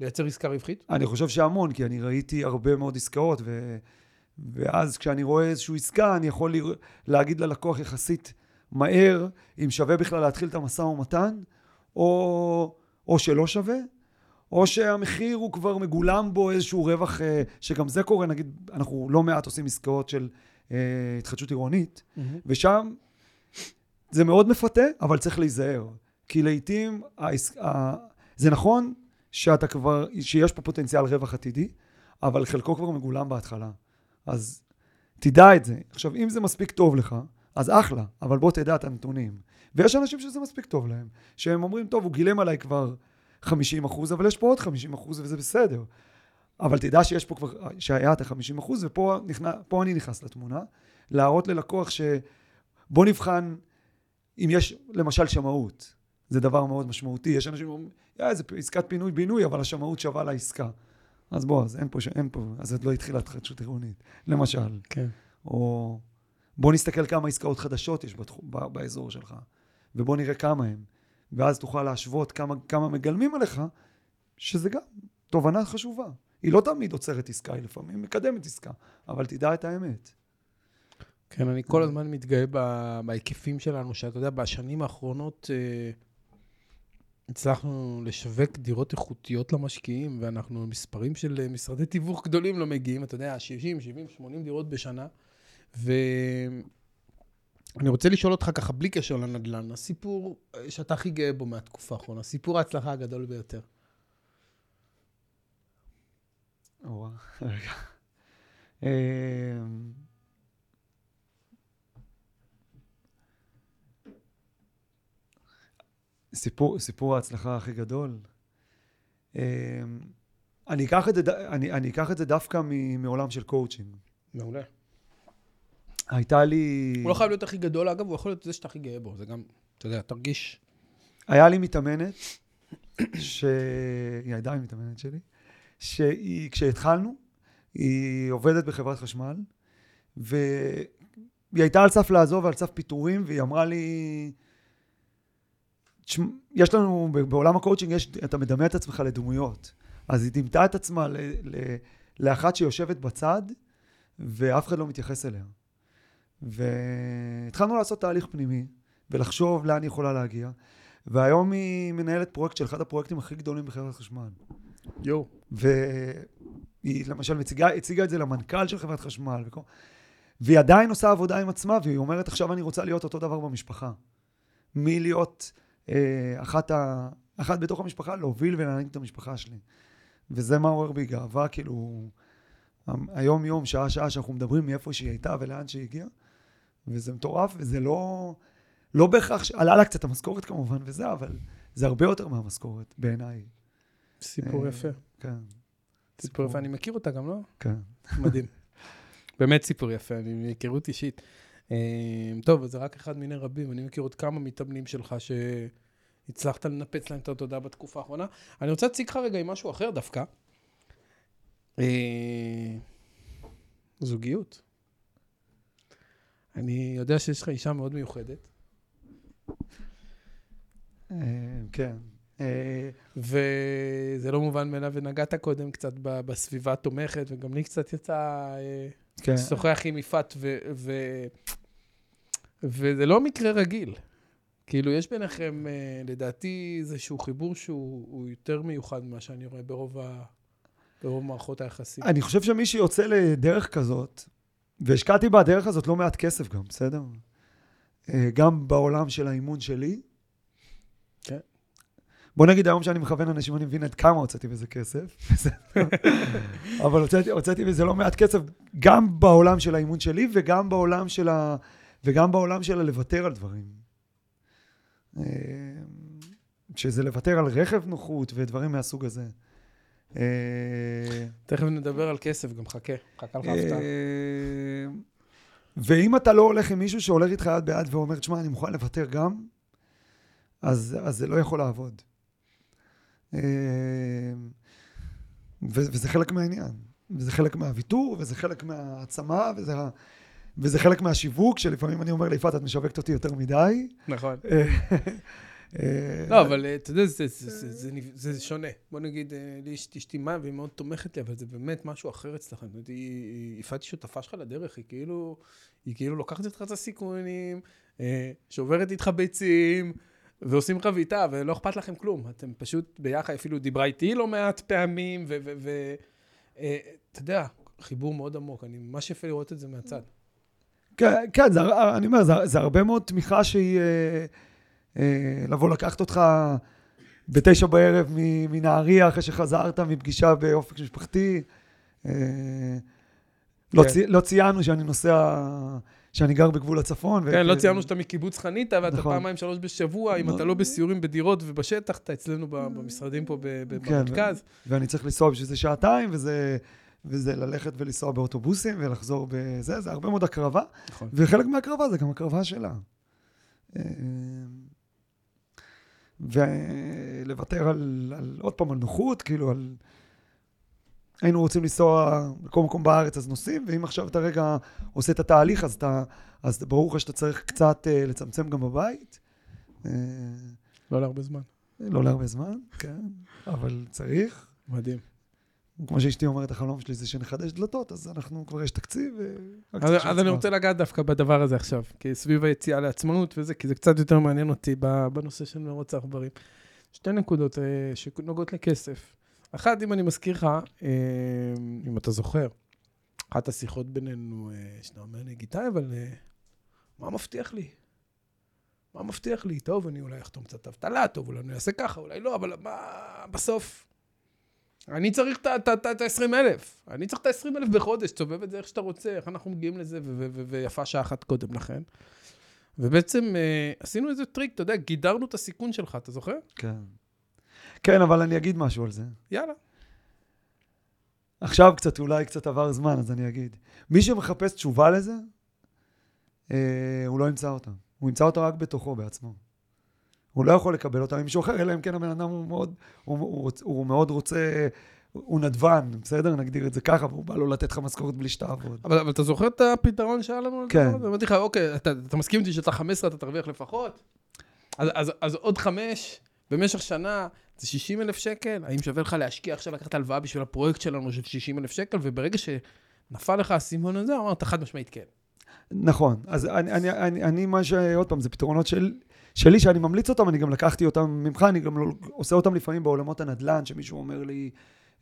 [SPEAKER 2] לייצר עסקה רווחית?
[SPEAKER 1] אני חושב שהמון, כי אני ראיתי הרבה מאוד עסקאות, ו... ואז כשאני רואה איזושהי עסקה, אני יכול לרא... להגיד ללקוח יחסית מהר, אם שווה בכלל להתחיל את המשא ומתן, או, או שלא שווה, או שהמחיר הוא כבר מגולם בו איזשהו רווח, אה, שגם זה קורה, נגיד, אנחנו לא מעט עושים עסקאות של אה, התחדשות עירונית, ושם זה מאוד מפתה, אבל צריך להיזהר. כי לעיתים, העס... ה... זה נכון שאתה כבר, שיש פה פוטנציאל רווח עתידי, אבל חלקו כבר מגולם בהתחלה. אז תדע את זה. עכשיו, אם זה מספיק טוב לך, אז אחלה, אבל בוא תדע את הנתונים. ויש אנשים שזה מספיק טוב להם, שהם אומרים, טוב, הוא גילם עליי כבר 50 אחוז, אבל יש פה עוד 50 אחוז וזה בסדר. אבל תדע שיש פה כבר, שהיה את ה-50 אחוז, ופה נכנס, אני נכנס לתמונה, להראות ללקוח שבוא נבחן אם יש למשל שמאות. זה דבר מאוד משמעותי. יש אנשים יא, זה עסקת פינוי-בינוי, אבל השמאות שווה לעסקה. אז בוא, אז אין פה, אין פה, אז עוד לא התחילה התחדשות עירונית, למשל.
[SPEAKER 2] כן.
[SPEAKER 1] או בוא נסתכל כמה עסקאות חדשות יש בתחום, ב- באזור שלך, ובוא נראה כמה הם. ואז תוכל להשוות כמה, כמה מגלמים עליך, שזה גם תובנה חשובה. היא לא תמיד עוצרת עסקה, היא לפעמים מקדמת עסקה, אבל תדע את האמת.
[SPEAKER 2] כן, אני כל הזמן מתגאה בהיקפים שלנו, שאתה יודע, בשנים האחרונות אה, הצלחנו לשווק דירות איכותיות למשקיעים, ואנחנו מספרים של אה, משרדי תיווך גדולים לא מגיעים, אתה יודע, 60, 70, 80 דירות בשנה. ואני רוצה לשאול אותך ככה, בלי קשר לנדל"ן, הסיפור אה, שאתה הכי גאה בו מהתקופה האחרונה, סיפור ההצלחה הגדול ביותר.
[SPEAKER 1] או, רגע. [LAUGHS] סיפור, סיפור ההצלחה הכי גדול. אמ, אני אקח את זה, אני, אני אקח את זה דווקא מעולם של קואוצ'ינג.
[SPEAKER 2] מעולה.
[SPEAKER 1] הייתה לי...
[SPEAKER 2] הוא לא חייב להיות הכי גדול, אגב, הוא יכול להיות זה שאתה הכי גאה בו, זה גם, אתה יודע, תרגיש.
[SPEAKER 1] היה לי מתאמנת, שהיא עדיין מתאמנת שלי, שהיא, כשהתחלנו, היא עובדת בחברת חשמל, והיא הייתה על סף לעזוב ועל סף פיטורים, והיא אמרה לי, "תשמע, יש לנו, בעולם הקואוצ'ינג, יש, אתה מדמה את עצמך לדמויות. אז היא דימתה את עצמה ל, ל, לאחת שיושבת בצד, ואף אחד לא מתייחס אליה. והתחלנו לעשות תהליך פנימי, ולחשוב לאן היא יכולה להגיע. והיום היא מנהלת פרויקט של אחד הפרויקטים הכי גדולים בחברת חשמל.
[SPEAKER 2] יואו.
[SPEAKER 1] והיא למשל מציגה, הציגה את זה למנכ"ל של חברת חשמל, וכל... והיא עדיין עושה עבודה עם עצמה, והיא אומרת, עכשיו אני רוצה להיות אותו דבר במשפחה. מלהיות אה, אחת אחת בתוך המשפחה, להוביל ולהנהיג את המשפחה שלי. וזה מעורר בי גאווה, כאילו, היום-יום, שעה-שעה, שאנחנו מדברים מאיפה שהיא הייתה ולאן שהיא הגיעה, וזה מטורף, וזה לא, לא בהכרח, עלה לה קצת המשכורת כמובן וזה, אבל זה הרבה יותר מהמשכורת, בעיניי.
[SPEAKER 2] סיפור
[SPEAKER 1] אה,
[SPEAKER 2] יפה.
[SPEAKER 1] כן.
[SPEAKER 2] סיפור יפה, אני מכיר אותה גם, לא?
[SPEAKER 1] כן.
[SPEAKER 2] מדהים. באמת סיפור יפה, אני מהיכרות אישית. אה, טוב, זה רק אחד מיני רבים. אני מכיר עוד כמה מתאמנים שלך שהצלחת לנפץ להם את התודעה בתקופה האחרונה. אני רוצה להציג לך רגע עם משהו אחר דווקא. אה, זוגיות. אני יודע שיש לך אישה מאוד מיוחדת,
[SPEAKER 1] אה, כן. אה,
[SPEAKER 2] וזה לא מובן מאליו, ונגעת קודם קצת בסביבה התומכת, וגם לי קצת יצא אה,
[SPEAKER 1] כן.
[SPEAKER 2] לשוחח עם יפעת, וזה לא מקרה רגיל. כאילו, יש ביניכם, אה, לדעתי, איזשהו חיבור שהוא הוא יותר מיוחד ממה שאני רואה ברוב, ה- ברוב מערכות היחסים.
[SPEAKER 1] אני חושב שמי שיוצא לדרך כזאת, והשקעתי בדרך הזאת לא מעט כסף גם, בסדר? אה, גם בעולם של האימון שלי.
[SPEAKER 2] כן.
[SPEAKER 1] בוא נגיד היום שאני מכוון אנשים, אני מבין עד כמה הוצאתי בזה כסף. [LAUGHS] אבל הוצאתי, הוצאתי בזה לא מעט כסף, גם בעולם של האימון שלי וגם בעולם של ה... וגם בעולם של הלוותר על דברים. אה, שזה לוותר על רכב נוחות ודברים מהסוג הזה. אה,
[SPEAKER 2] תכף נדבר על כסף, גם חכה, חכה לך הפתעה.
[SPEAKER 1] אה, ואם אתה לא הולך עם מישהו שהולך איתך יד ביד ואומר, תשמע, אני מוכן לוותר גם, אז, אז זה לא יכול לעבוד. וזה חלק מהעניין. וזה חלק מהוויתור, וזה חלק מהעצמה, וזה, וזה חלק מהשיווק, שלפעמים אני אומר ליפעת, את משווקת אותי יותר מדי.
[SPEAKER 2] נכון.
[SPEAKER 1] אה, אה,
[SPEAKER 2] לא, אבל אה, אתה יודע, זה- שונה. בוא נגיד, לי יש אשתי מים והיא מאוד תומכת לי, אבל זה באמת משהו אחר היא- יפעת היא שותפה שלך לדרך, היא כאילו, היא כאילו לוקחת איתך את הסיכונים, שוברת איתך ביצים, ועושים חביתה, ולא אכפת לכם כלום. אתם פשוט ביחד, אפילו דיברה איתי לא מעט פעמים, ואתה יודע, חיבור מאוד עמוק. אני ממש יפה לראות את זה מהצד.
[SPEAKER 1] כן, כן, זה, אני אומר, זה, זה הרבה מאוד תמיכה שהיא אה, אה, לבוא לקחת אותך בתשע בערב מנהריה אחרי שחזרת מפגישה באופק משפחתי. אה, לא,
[SPEAKER 2] כן.
[SPEAKER 1] צי, לא ציינו שאני נוסע, שאני גר בגבול הצפון.
[SPEAKER 2] כן, לא ציינו שאתה מקיבוץ חניתה, ואתה
[SPEAKER 1] נכון.
[SPEAKER 2] פעמיים, שלוש בשבוע, אם אתה לא בסיורים בדירות ובשטח, אתה אצלנו במשרדים פה
[SPEAKER 1] כן,
[SPEAKER 2] במרכז.
[SPEAKER 1] ואני צריך לנסוע בשביל זה שעתיים, וזה, וזה ללכת ולנסוע באוטובוסים ולחזור בזה, זה הרבה מאוד הקרבה.
[SPEAKER 2] נכון.
[SPEAKER 1] וחלק מהקרבה זה גם הקרבה שלה. אה, ולוותר על, על, עוד פעם, על נוחות, כאילו על... היינו רוצים לנסוע לכל מקום בארץ, אז נוסעים, ואם עכשיו אתה רגע עושה את התהליך, אז, אתה, אז ברור לך שאתה צריך קצת אה, לצמצם גם בבית. אה,
[SPEAKER 2] לא להרבה זמן.
[SPEAKER 1] לא להרבה זמן, כן, אבל צריך.
[SPEAKER 2] מדהים.
[SPEAKER 1] כמו שאשתי אומרת, החלום שלי זה שנחדש דלתות, אז אנחנו, כבר יש תקציב. רק
[SPEAKER 2] אז, אז אני. רוצה לגעת דווקא בדבר הזה עכשיו, כי סביב היציאה לעצמאות וזה, כי זה קצת יותר מעניין אותי בנושא של מרוץ העכברים. שתי נקודות אה, שנוגעות לכסף. אחת, אם אני מזכיר לך, אה, אם אתה זוכר, אחת השיחות בינינו, אה, שאתה אומר לי, גיטאי, אבל אה, מה מבטיח לי? מה מבטיח לי? טוב, אני אולי אחתום קצת אבטלה, טוב, אולי אני אעשה ככה, אולי לא, אבל מה, בסוף, אני צריך את ה-20 אלף. אני צריך את ה-20 אלף בחודש, תסובב את זה איך שאתה רוצה, איך אנחנו מגיעים לזה, ויפה שעה אחת קודם לכן. ובעצם אה, עשינו איזה טריק, אתה יודע, גידרנו את הסיכון שלך, אתה זוכר?
[SPEAKER 1] כן. כן, אבל אני אגיד משהו על זה.
[SPEAKER 2] יאללה.
[SPEAKER 1] עכשיו קצת, אולי קצת עבר זמן, אז אני אגיד. מי שמחפש תשובה לזה, אה, הוא לא ימצא אותה. הוא ימצא אותה רק בתוכו, בעצמו. הוא לא יכול לקבל אותה ממישהו אחר, אלא אם כן הבן אדם הוא מאוד, הוא, הוא, הוא מאוד רוצה, הוא נדבן, בסדר? נגדיר את זה ככה, והוא בא לו לתת לך משכורת בלי שתעבוד.
[SPEAKER 2] אבל, אבל אתה זוכר את הפתרון שהיה לנו?
[SPEAKER 1] כן.
[SPEAKER 2] אמרתי לך, אוקיי, אתה, אתה מסכים איתי שאתה 15, אתה תרוויח לפחות? אז, אז, אז עוד חמש, במשך שנה, זה 60 אלף שקל? האם שווה לך להשקיע עכשיו, לקחת הלוואה בשביל הפרויקט שלנו של 60 אלף שקל? וברגע שנפל לך האסימון הזה, אמרת חד משמעית כן.
[SPEAKER 1] נכון. אז אני, אני, אני, אני מה ש... עוד פעם, זה פתרונות של, שלי שאני ממליץ אותם, אני גם לקחתי אותם ממך, אני גם לא, עושה אותם לפעמים בעולמות הנדל"ן, שמישהו אומר לי,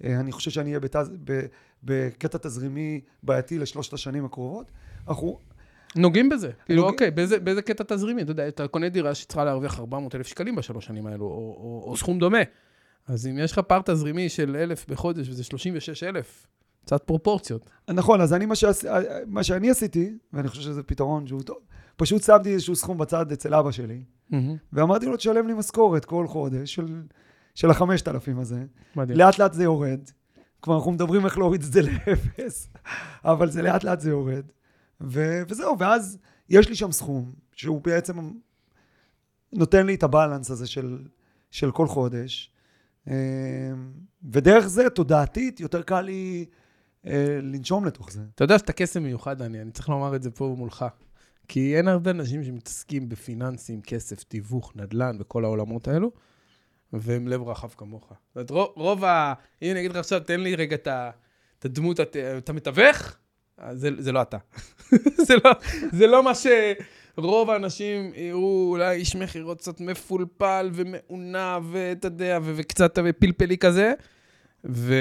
[SPEAKER 1] אה, אני חושב שאני אהיה בתז, ב, בקטע תזרימי בעייתי לשלושת השנים הקרובות. אנחנו,
[SPEAKER 2] נוגעים בזה. כאילו, אוקיי, באיזה, באיזה קטע תזרימי? אתה יודע, אתה קונה דירה שצריכה להרוויח 400 אלף שקלים בשלוש שנים האלו, או, או, או סכום דומה. אז אם יש לך פער תזרימי של אלף בחודש, וזה 36 אלף, קצת פרופורציות.
[SPEAKER 1] נכון, אז אני, מה, שעש... מה שאני עשיתי, ואני חושב שזה פתרון שהוא טוב, פשוט שמתי איזשהו סכום בצד אצל אבא שלי, ואמרתי לו, תשלם לי משכורת כל חודש של, של החמשת אלפים הזה.
[SPEAKER 2] מדהים.
[SPEAKER 1] לאט לאט זה יורד. כבר אנחנו מדברים איך להוריד את זה לאפס, [LAUGHS] אבל זה לאט לאט זה יורד. ו... וזהו, ואז יש לי שם סכום, שהוא בעצם נותן לי את הבלנס הזה של, של כל חודש. אה, ודרך זה, תודעתית, יותר קל לי אה, לנשום לתוך זה.
[SPEAKER 2] אתה יודע שאתה קסם מיוחד, דני, אני צריך לומר את זה פה מולך. כי אין הרבה אנשים שמתעסקים בפיננסים, כסף, תיווך, נדל"ן וכל העולמות האלו, והם לב רחב כמוך. זאת אומרת, רוב, רוב ה... אם אני אגיד לך עכשיו, תן לי רגע את הדמות, את המתווך, אז זה, זה לא אתה. [LAUGHS] זה, לא, זה לא מה שרוב האנשים יראו, אולי איש מכירות קצת מפולפל ומעונה, ואתה יודע, ו- וקצת פלפלי כזה, ו...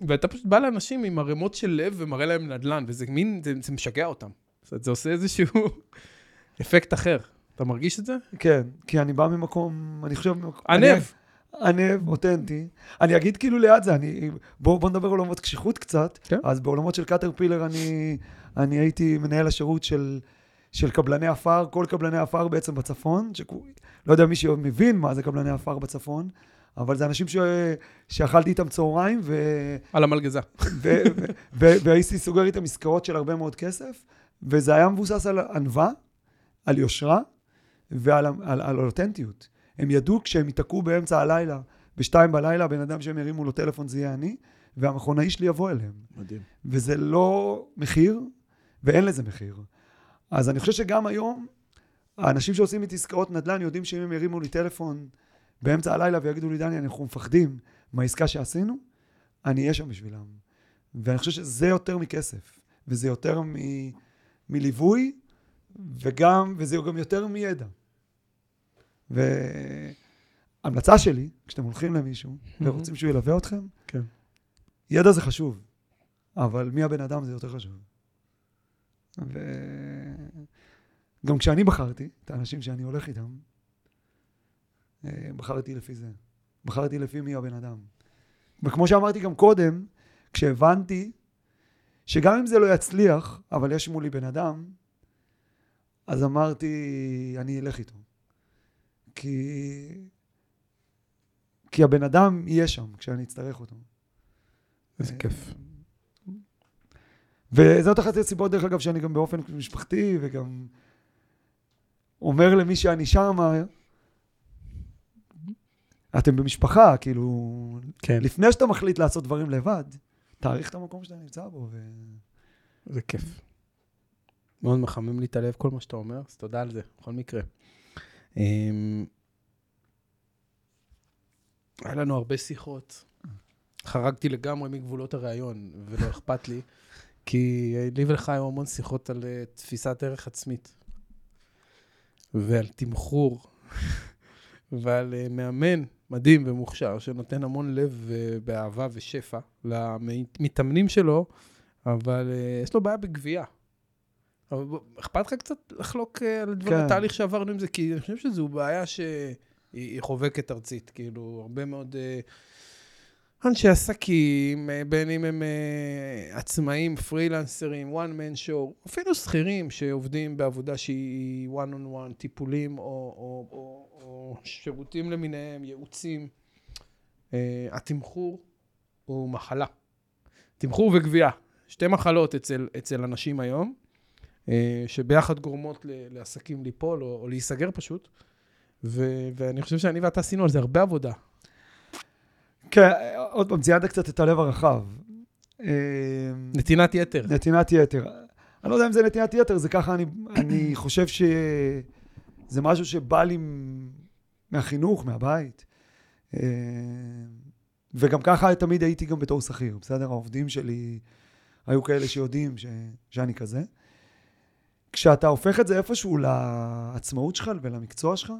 [SPEAKER 2] ואתה פשוט בא לאנשים עם ערימות של לב ומראה להם נדל"ן, וזה מין, זה, זה משגע אותם. זאת אומרת, זה עושה איזשהו [LAUGHS] אפקט אחר. אתה מרגיש את זה?
[SPEAKER 1] כן, כי אני בא ממקום, אני חושב...
[SPEAKER 2] ענב.
[SPEAKER 1] ענב, אותנטי. אני אגיד כאילו ליד זה, אני... בואו בוא נדבר על עולמות קשיחות קצת.
[SPEAKER 2] כן.
[SPEAKER 1] אז בעולמות של קאטרפילר אני, אני הייתי מנהל השירות של, של קבלני עפר, כל קבלני עפר בעצם בצפון, שכו, לא יודע מי שמבין מה זה קבלני עפר בצפון, אבל זה אנשים ש, שאכלתי איתם צהריים, ו,
[SPEAKER 2] על המלגזה.
[SPEAKER 1] ו, ו, ו, והייתי סוגר איתם עסקאות של הרבה מאוד כסף, וזה היה מבוסס על ענווה, על יושרה ועל על, על אותנטיות. הם ידעו כשהם ייתקעו באמצע הלילה, בשתיים בלילה, בן אדם שהם ירימו לו טלפון זה יהיה אני, והמכונאי שלי יבוא אליהם.
[SPEAKER 2] מדהים.
[SPEAKER 1] וזה לא מחיר, ואין לזה מחיר. אז אני חושב שגם היום, האנשים שעושים איתי עסקאות נדל"ן יודעים שאם הם ירימו לי טלפון באמצע הלילה ויגידו לי, דני, אנחנו מפחדים מהעסקה שעשינו, אני אהיה שם בשבילם. ואני חושב שזה יותר מכסף, וזה יותר מ... מליווי, וגם, וזה גם יותר מידע. והמלצה שלי, כשאתם הולכים למישהו ורוצים שהוא ילווה אתכם,
[SPEAKER 2] כן.
[SPEAKER 1] ידע זה חשוב, אבל מי הבן אדם זה יותר חשוב. וגם כשאני בחרתי את האנשים שאני הולך איתם, בחרתי לפי זה. בחרתי לפי מי הבן אדם. וכמו שאמרתי גם קודם, כשהבנתי שגם אם זה לא יצליח, אבל יש מולי בן אדם, אז אמרתי, אני אלך איתו. כי... כי הבן אדם יהיה שם כשאני אצטרך אותו.
[SPEAKER 2] איזה כיף.
[SPEAKER 1] וזאת אחת הסיבות, דרך אגב, שאני גם באופן משפחתי, וגם אומר למי שאני שמה, אתם במשפחה, כאילו,
[SPEAKER 2] כן.
[SPEAKER 1] לפני שאתה מחליט לעשות דברים לבד, תעריך את המקום שאתה נמצא בו. ו...
[SPEAKER 2] זה כיף. מאוד מחמם לי את הלב כל מה שאתה אומר, אז תודה על זה, בכל מקרה. אמ, היה לנו הרבה שיחות. חרגתי לגמרי מגבולות הראיון, ולא [LAUGHS] אכפת לי, כי לי ולך היו המון שיחות על אה, תפיסת ערך עצמית, ועל תמחור, [LAUGHS] ועל אה, מאמן מדהים ומוכשר, שנותן המון לב ובאהבה ושפע למתאמנים שלו, אבל אה, יש לו בעיה בגבייה. אבל אכפת לך קצת לחלוק אה, על דבר
[SPEAKER 1] כן.
[SPEAKER 2] התהליך שעברנו עם זה? כי אני חושב שזו בעיה שהיא היא חובקת ארצית. כאילו, הרבה מאוד אה, אנשי עסקים, אה, בין אם הם אה, עצמאים, פרילנסרים, one man show, אפילו שכירים שעובדים בעבודה שהיא one on one, טיפולים או, או, או, או שירותים למיניהם, ייעוצים. אה, התמחור הוא מחלה. תמחור וגבייה. שתי מחלות אצל, אצל אנשים היום, שביחד גורמות לעסקים ליפול או, או להיסגר פשוט. ו- ואני חושב שאני ואתה עשינו על זה הרבה עבודה.
[SPEAKER 1] כן, עוד פעם, ציינת קצת את הלב הרחב. אה,
[SPEAKER 2] נתינת יתר.
[SPEAKER 1] נתינת יתר. אני לא יודע אם זה נתינת יתר, זה ככה, אני, אני חושב שזה משהו שבא לי מהחינוך, מהבית. אה, וגם ככה תמיד הייתי גם בתור שכיר, בסדר? העובדים שלי היו כאלה שיודעים ש, שאני כזה. כשאתה הופך את זה איפשהו לעצמאות שלך ולמקצוע שלך,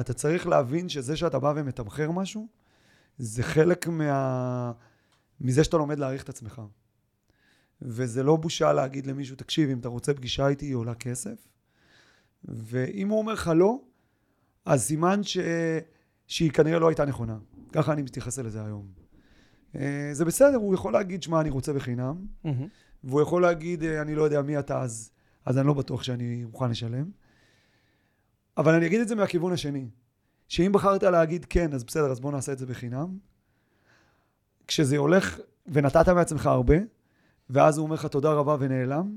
[SPEAKER 1] אתה צריך להבין שזה שאתה בא ומתמחר משהו, זה חלק מה... מזה שאתה לומד להעריך את עצמך. וזה לא בושה להגיד למישהו, תקשיב, אם אתה רוצה פגישה איתי, היא עולה כסף. ואם הוא אומר לך לא, אז סימן ש... שהיא כנראה לא הייתה נכונה. ככה אני מתייחס לזה היום. אה, זה בסדר, הוא יכול להגיד, שמע, אני רוצה בחינם,
[SPEAKER 2] מהמם.
[SPEAKER 1] והוא יכול להגיד, אה, אני לא יודע מי אתה אז, אז אני לא בטוח שאני מוכן לשלם. אבל אני אגיד את זה מהכיוון השני, שאם בחרת להגיד כן, אז בסדר, אז בוא נעשה את זה בחינם. כשזה הולך, ונתת מעצמך הרבה, ואז הוא אומר לך תודה רבה ונעלם,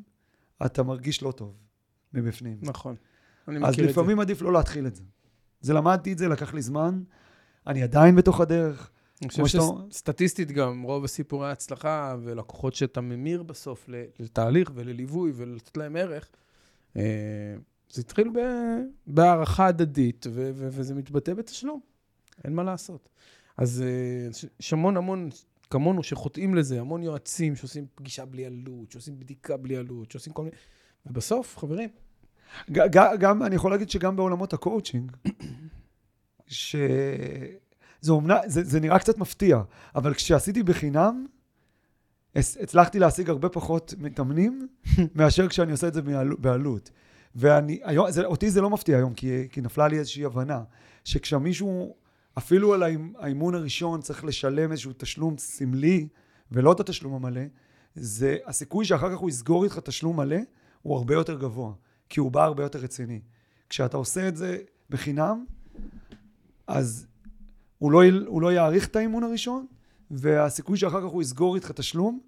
[SPEAKER 1] אתה מרגיש לא טוב מבפנים.
[SPEAKER 2] נכון. אני
[SPEAKER 1] אז
[SPEAKER 2] מכיר את זה.
[SPEAKER 1] לפעמים עדיף לא להתחיל את זה. זה למדתי את זה, לקח לי זמן, אני עדיין בתוך הדרך.
[SPEAKER 2] אני חושב
[SPEAKER 1] שאתה-
[SPEAKER 2] שסטטיסטית גם, רוב הסיפורי ההצלחה ולקוחות שאתה ממיר בסוף לתהליך ולליווי ולתת להם ערך, אה, זה התחיל ב- בהערכה הדדית, ו- ו- וזה מתבטא בתשלום. אין מה לעשות. אז אה, יש המון המון, כמונו, שחוטאים לזה, המון יועצים שעושים פגישה בלי עלות, שעושים בדיקה בלי עלות, שעושים כל מיני... ובסוף, חברים,
[SPEAKER 1] ג- ג- גם, אני יכול להגיד שגם בעולמות הקואוצ'ינג, [CLEARS THROAT] ש... זה, אומנ... זה, זה נראה קצת מפתיע, אבל כשעשיתי בחינם, הצלחתי להשיג הרבה פחות מתאמנים [LAUGHS] מאשר כשאני עושה את זה בעל... בעלות. ואני, היום, זה, אותי זה לא מפתיע היום, כי, כי נפלה לי איזושהי הבנה, שכשמישהו, אפילו על האימ- האימון הראשון צריך לשלם איזשהו תשלום סמלי, ולא את התשלום המלא, זה הסיכוי שאחר כך הוא יסגור איתך תשלום מלא, הוא הרבה יותר גבוה, כי הוא בא הרבה יותר רציני. כשאתה עושה את זה בחינם, אז הוא לא, הוא לא יעריך את האימון הראשון, והסיכוי שאחר כך הוא יסגור איתך תשלום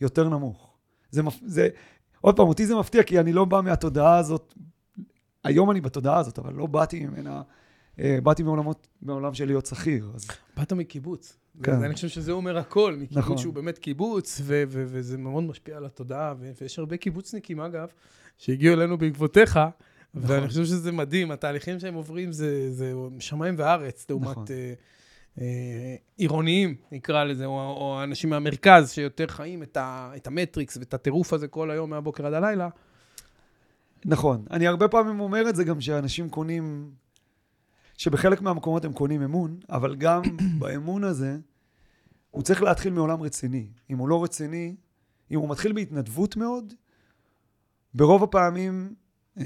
[SPEAKER 1] יותר נמוך. זה, זה, עוד פעם, אותי זה מפתיע, כי אני לא בא מהתודעה הזאת, היום אני בתודעה הזאת, אבל לא באתי ממנה, אה, באתי מעולמות, מעולם של להיות שכיר. אז
[SPEAKER 2] באת מקיבוץ.
[SPEAKER 1] כן.
[SPEAKER 2] ואני חושב שזה אומר הכל, מקיבוץ
[SPEAKER 1] נכון.
[SPEAKER 2] שהוא באמת קיבוץ, ו- ו- וזה מאוד משפיע על התודעה, ו- ויש הרבה קיבוצניקים, אגב, שהגיעו אלינו בעקבותיך,
[SPEAKER 1] נכון.
[SPEAKER 2] ואני חושב שזה מדהים, התהליכים שהם עוברים זה, זה שמיים וארץ, לעומת
[SPEAKER 1] נכון.
[SPEAKER 2] אה, עירוניים, נקרא לזה, או, או אנשים מהמרכז שיותר חיים את, ה- את המטריקס ואת הטירוף הזה כל היום מהבוקר עד הלילה.
[SPEAKER 1] נכון. אני הרבה פעמים אומר את זה גם שאנשים קונים, שבחלק מהמקומות הם קונים אמון, אבל גם [COUGHS] באמון הזה, הוא צריך להתחיל מעולם רציני. אם הוא לא רציני, אם הוא מתחיל בהתנדבות מאוד, ברוב הפעמים אה,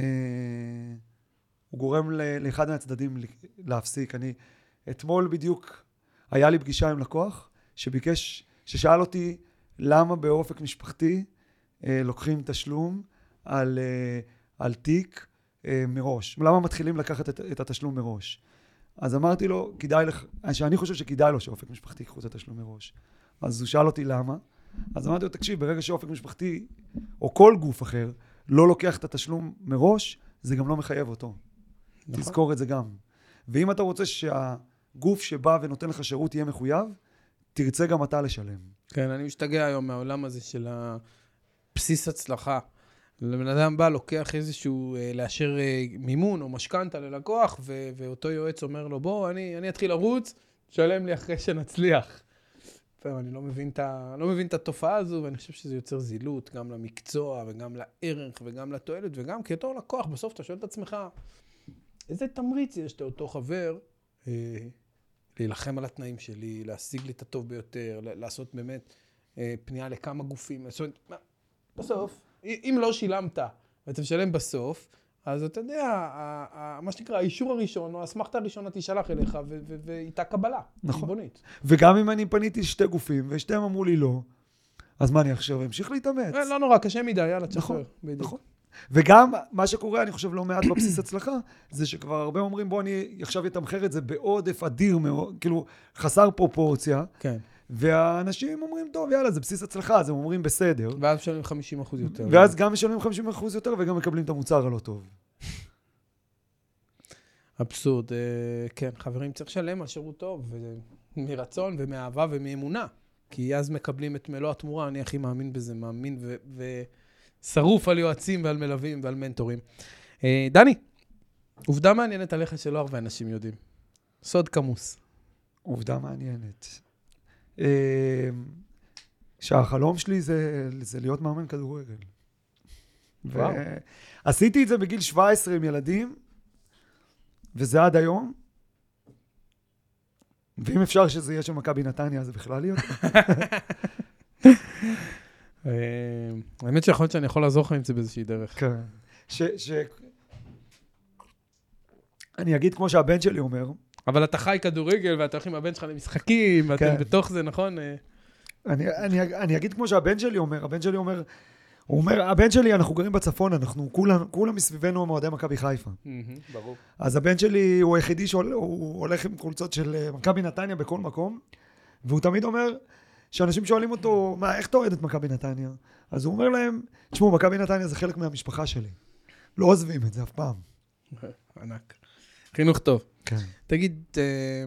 [SPEAKER 1] הוא גורם לאחד מהצדדים להפסיק. אני, אתמול בדיוק היה לי פגישה עם לקוח שביקש, ששאל אותי למה באופק משפחתי אה, לוקחים תשלום על, אה, על תיק אה, מראש. למה מתחילים לקחת את, את התשלום מראש? אז אמרתי לו, כדאי לך, שאני חושב שכדאי לו שאופק משפחתי ייקחו את התשלום מראש. אז הוא שאל אותי למה. אז אמרתי לו, תקשיב, ברגע שאופק משפחתי, או כל גוף אחר, לא לוקח את התשלום מראש, זה גם לא מחייב אותו.
[SPEAKER 2] נכון.
[SPEAKER 1] תזכור את זה גם. ואם אתה רוצה שהגוף שבא ונותן לך שירות יהיה מחויב, תרצה גם אתה לשלם.
[SPEAKER 2] כן, אני משתגע היום מהעולם הזה של הבסיס הצלחה. לבן אדם בא, לוקח איזשהו, אה, לאשר אה, מימון או משכנתה ללקוח, ו- ואותו יועץ אומר לו, בוא, אני, אני אתחיל לרוץ, שלם לי אחרי שנצליח. טוב, אני לא מבין, את ה, לא מבין את התופעה הזו, ואני חושב שזה יוצר זילות גם למקצוע וגם לערך וגם לתועלת, וגם כתור לקוח, בסוף אתה שואל את עצמך, איזה תמריץ יש לאותו חבר אה, להילחם על התנאים שלי, להשיג לי את הטוב ביותר, לעשות באמת אה, פנייה לכמה גופים. זאת אומרת, בסוף, אם לא שילמת ואתה משלם בסוף, אז אתה יודע, ה- ה- מה שנקרא, האישור הראשון או האסמכתה הראשונה תישלח אליך ואיתה קבלה.
[SPEAKER 1] נכון.
[SPEAKER 2] חשבונית.
[SPEAKER 1] וגם אם אני פניתי לשתי גופים, ושתיהם אמרו לי לא, אז מה אני עכשיו אמשיך להתאמץ?
[SPEAKER 2] אה, לא נורא, קשה מדי, יאללה, תשחרר.
[SPEAKER 1] נכון. נכון. וגם מה שקורה, אני חושב, לא מעט בבסיס הצלחה, זה שכבר הרבה אומרים, בוא אני עכשיו אתמחר את זה בעודף אדיר מאוד, כאילו, חסר פרופורציה,
[SPEAKER 2] כן.
[SPEAKER 1] והאנשים אומרים, טוב, יאללה, זה בסיס הצלחה, אז הם אומרים, בסדר.
[SPEAKER 2] ואז משלמים 50 אחוז יותר.
[SPEAKER 1] ואז גם משלמים 50% יותר וגם מקבלים את המוצר הלא טוב.
[SPEAKER 2] אבסורד. אה, כן, חברים, צריך לשלם על שירות טוב, ו- מרצון ומאהבה ומאמונה. כי אז מקבלים את מלוא התמורה, אני הכי מאמין בזה, מאמין ו- ושרוף על יועצים ועל מלווים ועל מנטורים. אה, דני, עובדה מעניינת עליך שלא הרבה אנשים יודעים. סוד כמוס.
[SPEAKER 1] עובדה מעניינת. אה, שהחלום שלי זה, זה להיות מאמן כדורגל.
[SPEAKER 2] וואו.
[SPEAKER 1] עשיתי את זה בגיל 17 עם ילדים, וזה עד היום. ואם אפשר שזה יהיה של מכבי נתניה, זה בכלל להיות. [LAUGHS]
[SPEAKER 2] אה, האמת שיכול להיות שאני יכול לעזור לך עם זה באיזושהי דרך.
[SPEAKER 1] כן. ש... ש... אני אגיד כמו שהבן שלי אומר,
[SPEAKER 2] אבל אתה חי כדורגל, ואתה הולך עם הבן שלך למשחקים, ואתם
[SPEAKER 1] כן.
[SPEAKER 2] בתוך זה, נכון? אה,
[SPEAKER 1] אני, אני, אני אגיד כמו שהבן שלי אומר, הבן שלי אומר, הוא אומר, הבן שלי, אנחנו גרים בצפון, אנחנו כולם, כולם מסביבנו הם אוהדי מכבי חיפה.
[SPEAKER 2] ברור.
[SPEAKER 1] אז הבן שלי הוא היחידי שהוא הולך עם חולצות של אה, מכבי נתניה בכל מקום, והוא תמיד אומר, שאנשים שואלים אותו, מה, איך אתה אוהד את מכבי נתניה? אז הוא אומר להם, תשמעו, מכבי נתניה זה חלק מהמשפחה שלי. לא עוזבים את זה אף פעם.
[SPEAKER 2] ענק. חינוך טוב.
[SPEAKER 1] כן.
[SPEAKER 2] תגיד, אה,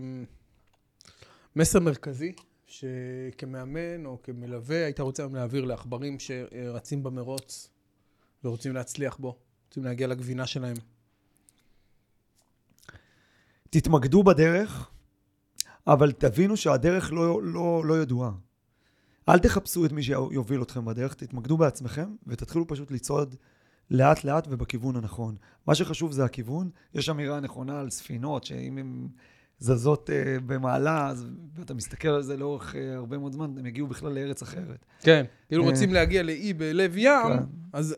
[SPEAKER 2] מסר מרכזי שכמאמן או כמלווה היית רוצה היום להעביר לעכברים שרצים במרוץ ורוצים להצליח בו, רוצים להגיע לגבינה שלהם.
[SPEAKER 1] תתמקדו בדרך, אבל תבינו שהדרך לא, לא, לא ידועה. אל תחפשו את מי שיוביל אתכם בדרך, תתמקדו בעצמכם ותתחילו פשוט לצעוד לאט לאט ובכיוון הנכון. מה שחשוב זה הכיוון. יש אמירה נכונה על ספינות, שאם הן זזות uh, במעלה, אז אתה מסתכל על זה לאורך uh, הרבה מאוד זמן, הם יגיעו בכלל לארץ אחרת.
[SPEAKER 2] כן. כאילו
[SPEAKER 1] אה.
[SPEAKER 2] רוצים להגיע לאי בלב ים,
[SPEAKER 1] כן.
[SPEAKER 2] אז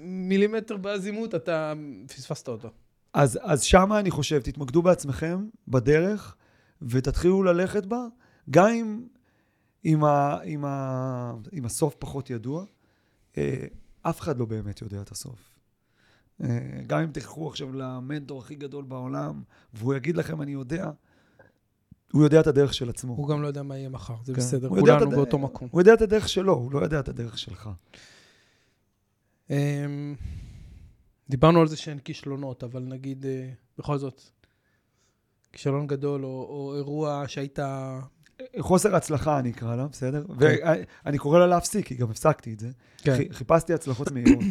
[SPEAKER 2] מילימטר באזימות אתה פספסת אותו.
[SPEAKER 1] אז, אז שמה אני חושב, תתמקדו בעצמכם, בדרך, ותתחילו ללכת בה, גם אם, אם, ה, אם, ה, אם הסוף פחות ידוע. אה, אף אחד לא באמת יודע את הסוף. אה, גם אם תלכו עכשיו למנטור הכי גדול בעולם, והוא יגיד לכם, אני יודע, הוא יודע את הדרך של עצמו.
[SPEAKER 2] הוא גם לא יודע מה יהיה מחר, זה
[SPEAKER 1] כן.
[SPEAKER 2] בסדר, כולנו
[SPEAKER 1] הד-
[SPEAKER 2] באותו מקום.
[SPEAKER 1] הוא יודע את הדרך שלו, הוא לא יודע את הדרך שלך.
[SPEAKER 2] אמ, דיברנו על זה שאין כישלונות, אבל נגיד, אה, בכל זאת, כישלון גדול או, או אירוע שהיית...
[SPEAKER 1] חוסר הצלחה, אני אקרא לה, בסדר? ואני קורא לה להפסיק, כי גם הפסקתי את זה.
[SPEAKER 2] כן,
[SPEAKER 1] חי- חיפשתי הצלחות מהירות.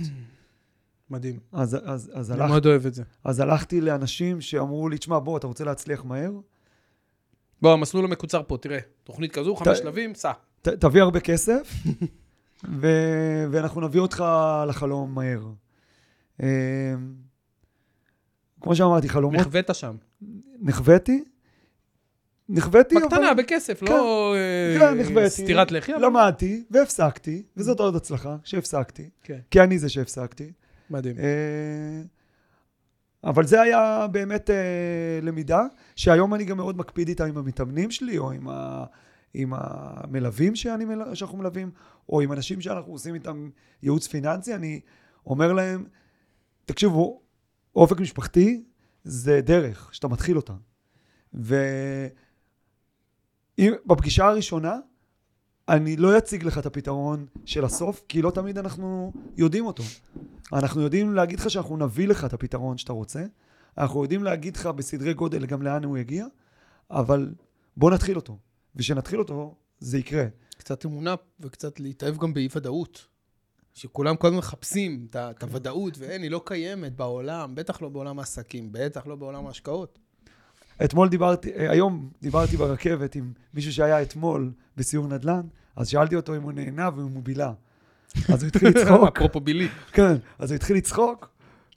[SPEAKER 1] [COUGHS]
[SPEAKER 2] מדהים.
[SPEAKER 1] אז, אז, אז,
[SPEAKER 2] אני
[SPEAKER 1] הלכ,
[SPEAKER 2] מאוד אוהב את זה.
[SPEAKER 1] אז הלכתי לאנשים שאמרו לי, תשמע, בוא, אתה רוצה להצליח מהר?
[SPEAKER 2] בוא, המסלול המקוצר פה, תראה, תוכנית כזו, חמש שלבים, סע.
[SPEAKER 1] ת, תביא הרבה כסף, ו, ואנחנו נביא אותך לחלום מהר. אמ, כמו שאמרתי, חלומות,
[SPEAKER 2] נכווית שם.
[SPEAKER 1] נכוויתי, נכוויתי,
[SPEAKER 2] בקטנה, בכסף, לא אה,
[SPEAKER 1] כן, נכוויתי.
[SPEAKER 2] סטירת לחי, אבל...
[SPEAKER 1] למדתי והפסקתי, וזאת עוד הצלחה, שהפסקתי,
[SPEAKER 2] כן,
[SPEAKER 1] כי אני זה שהפסקתי.
[SPEAKER 2] מדהים.
[SPEAKER 1] אה, אבל זה היה באמת אה, למידה, שהיום אני גם מאוד מקפיד איתה עם המתאמנים שלי, או עם, ה, עם המלווים שאני, שאנחנו מלווים, או עם אנשים שאנחנו עושים איתם ייעוץ פיננסי, אני אומר להם, תקשיבו, אופק משפחתי זה דרך שאתה מתחיל אותה. ובפגישה הראשונה, אני לא אציג לך את הפתרון של הסוף, כי לא תמיד אנחנו יודעים אותו. אנחנו יודעים להגיד לך שאנחנו נביא לך את הפתרון שאתה רוצה, אנחנו יודעים להגיד לך בסדרי גודל גם לאן הוא יגיע, אבל בוא נתחיל אותו. וכשנתחיל אותו, זה יקרה.
[SPEAKER 2] קצת אמונה וקצת להתאהב גם באי-ודאות. שכולם כל הזמן מחפשים את את הוודאות, ואין, היא לא קיימת בעולם, בטח לא בעולם העסקים, בטח לא בעולם ההשקעות.
[SPEAKER 1] אתמול דיברתי, אה, היום דיברתי ברכבת עם מישהו שהיה אתמול בסיור נדל"ן, אז שאלתי אותו אם הוא נהנה ואם הוא בילה. אז הוא התחיל [LAUGHS] לצחוק.
[SPEAKER 2] אפרופו בילי.
[SPEAKER 1] כן, אז הוא התחיל לצחוק,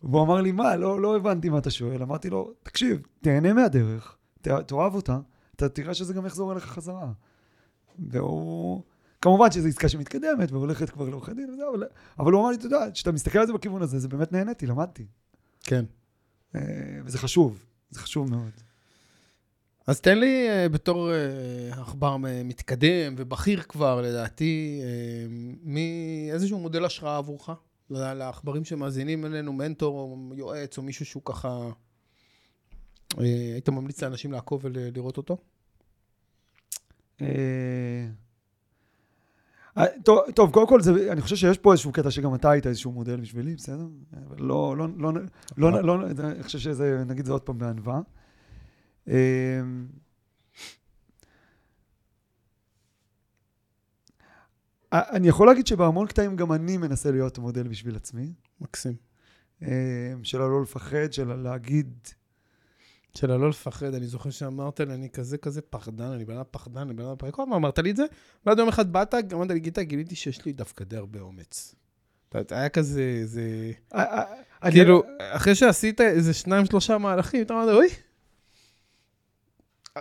[SPEAKER 1] והוא אמר לי, מה, לא, לא הבנתי מה אתה שואל. אמרתי לו, תקשיב, תהנה מהדרך, ת, תאהב אותה, אתה תראה שזה גם יחזור אליך חזרה. והוא... כמובן שזו עסקה שמתקדמת והולכת כבר לעורכי דין וזה, אבל, אבל הוא אמר לי, אתה יודע, כשאתה מסתכל על זה בכיוון הזה, זה באמת נהניתי, למדתי.
[SPEAKER 2] כן.
[SPEAKER 1] אה, וזה חשוב, זה חשוב מאוד.
[SPEAKER 2] אז תן לי, אה, בתור אה, עכבר מתקדם ובכיר כבר, לדעתי, אה, מי, איזשהו מודל השראה עבורך? לעכברים שמאזינים אלינו, מנטור או יועץ או מישהו שהוא ככה... היית ממליץ לאנשים לעקוב ולראות אותו?
[SPEAKER 1] טוב, טוב, קודם כל, זה, אני חושב שיש פה איזשהו קטע שגם אתה היית איזשהו מודל בשבילי, בסדר? לא, לא, לא, לא, לא, לא, אני חושב שזה, נגיד זה עוד פעם בענווה. אה, אני יכול להגיד שבהמון קטעים גם אני מנסה להיות מודל בשביל עצמי,
[SPEAKER 2] מקסים.
[SPEAKER 1] אה, של הלא לפחד, של להגיד,
[SPEAKER 2] של הלא לפחד, אני זוכר שאמרת לי, אני כזה כזה פחדן, אני בן אדם פחדן, אני בן אדם פחדן, כל הזמן אמרת לי את זה, ואז יום אחד באת, אמרת לי, גיטה, גיליתי שיש לי דווקא די הרבה אומץ. היה כזה, זה... כאילו, אחרי שעשית איזה שניים, שלושה מהלכים, אתה אומר, אוי,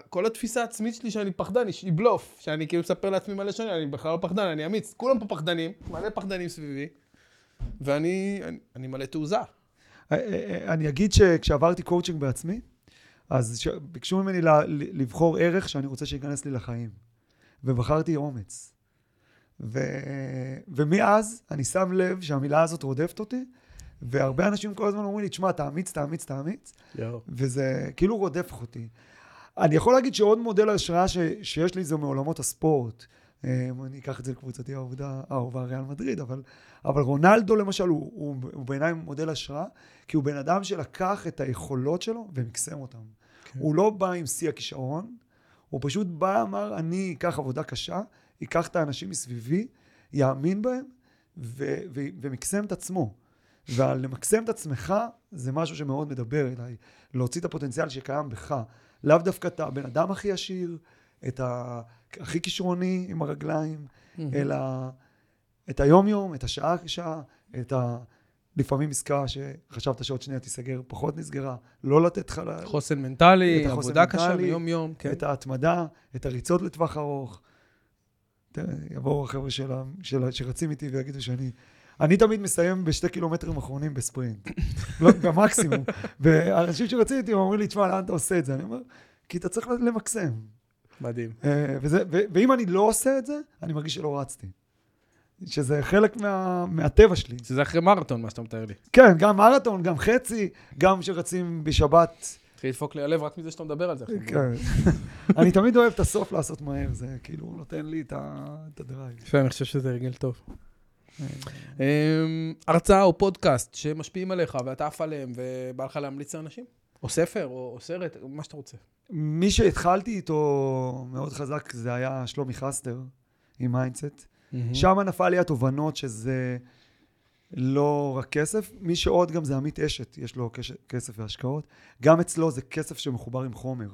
[SPEAKER 2] כל התפיסה העצמית שלי שאני פחדן היא בלוף, שאני כאילו מספר לעצמי מלא שנים, אני בכלל לא פחדן, אני אמיץ. כולם פה פחדנים, מלא פחדנים סביבי, ואני אני, אני מלא תעוזה.
[SPEAKER 1] אה, אה, אה, אני אגיד שכשעברתי קואוצ'ינג בעצמי, אז ש- ביקשו ממני ל- ל- לבחור ערך שאני רוצה שייכנס לי לחיים. ובחרתי אומץ. ו... ומאז אני שם לב שהמילה הזאת רודפת אותי, והרבה אנשים כל הזמן אומרים לי, תשמע, תאמיץ, תאמיץ, תאמיץ, וזה כאילו רודף אותי. אני יכול להגיד שעוד מודל השראה ש... שיש לי זה מעולמות הספורט. אה, אני אקח את זה לקבוצתי האהובה, האהובה ריאל מדריד, אבל, אבל רונלדו למשל הוא, הוא, הוא בעיניי מודל השראה, כי הוא בן אדם שלקח את היכולות שלו ומקסם אותן.
[SPEAKER 2] כן.
[SPEAKER 1] הוא לא בא עם שיא הכישרון, הוא פשוט בא, אמר, אני אקח עבודה קשה, אקח את האנשים מסביבי, יאמין בהם, ו- ו- ומקסם את עצמו. ולמקסם את עצמך זה משהו שמאוד מדבר אליי. להוציא את הפוטנציאל שקיים בך. לאו דווקא את הבן אדם הכי עשיר, את ה... הכי כישרוני עם הרגליים, אלא את היום-יום, את השעה-שעה, את ה... לפעמים עסקה שחשבת שעוד שנייה תיסגר, פחות נסגרה, לא לתת לך...
[SPEAKER 2] חוסן מנטלי, עבודה קשה ביום-יום, כן.
[SPEAKER 1] את ההתמדה, את הריצות לטווח ארוך. יבואו החבר'ה של שרצים איתי ויגידו שאני... אני תמיד מסיים בשתי קילומטרים אחרונים בספרינט. לא, במקסימום. [LAUGHS] ואנשים שרצים איתי אומרים לי, תשמע, לאן אתה עושה את זה? אני אומר, כי אתה צריך למקסם.
[SPEAKER 2] מדהים.
[SPEAKER 1] אה, וזה, ו, ואם אני לא עושה את זה, אני מרגיש שלא רצתי. שזה חלק מה, מהטבע שלי.
[SPEAKER 2] שזה אחרי מרתון, מה שאתה מתאר לי.
[SPEAKER 1] כן, גם מרתון, גם חצי, גם שרצים בשבת.
[SPEAKER 2] התחיל לדפוק לי הלב רק מזה שאתה מדבר על זה.
[SPEAKER 1] כן. [LAUGHS] אני תמיד אוהב את הסוף לעשות מהר, זה כאילו נותן לי את ה- את ה drive.
[SPEAKER 2] יפה, אני חושב שזה הרגל טוב. אמ, הרצאה או פודקאסט שמשפיעים עליך ואתה עף עליהם ובא לך להמליץ לאנשים? או ספר, או או סרט, או מה שאתה רוצה.
[SPEAKER 1] מי שהתחלתי איתו מאוד חזק זה היה שלומי חסטר עם mindset. שם נפל לי התובנות שזה לא רק כסף, מי שעוד גם זה עמית אשת, יש לו כש- כסף והשקעות. גם אצלו זה כסף שמחובר עם חומר,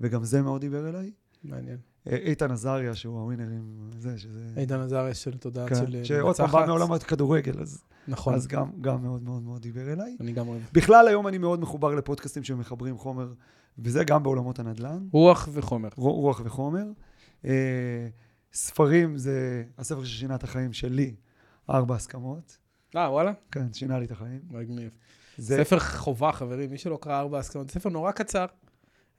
[SPEAKER 1] וגם זה מאוד דיבר אליי.
[SPEAKER 2] מעניין.
[SPEAKER 1] אה, איתן עזריה, שהוא הווינר עם זה, שזה...
[SPEAKER 2] עידן עזריה של תודעה
[SPEAKER 1] כן,
[SPEAKER 2] של
[SPEAKER 1] שעוד פעם בא מעולם הכדורגל, אז,
[SPEAKER 2] נכון,
[SPEAKER 1] אז גם, גם מאוד מאוד מאוד דיבר אליי.
[SPEAKER 2] אני גם אוהב.
[SPEAKER 1] בכלל היום אני מאוד מחובר לפודקאסטים שמחברים חומר, וזה גם בעולמות הנדל"ן,
[SPEAKER 2] רוח וחומר.
[SPEAKER 1] רו- רוח וחומר. אה, ספרים זה הספר ששינה את החיים שלי, ארבע הסכמות.
[SPEAKER 2] אה, וואלה?
[SPEAKER 1] כן, שינה לי את החיים.
[SPEAKER 2] מגניב.
[SPEAKER 1] זה,
[SPEAKER 2] ספר חובה, חברים, מי שלא קרא ארבע הסכמות, זה ספר נורא קצר.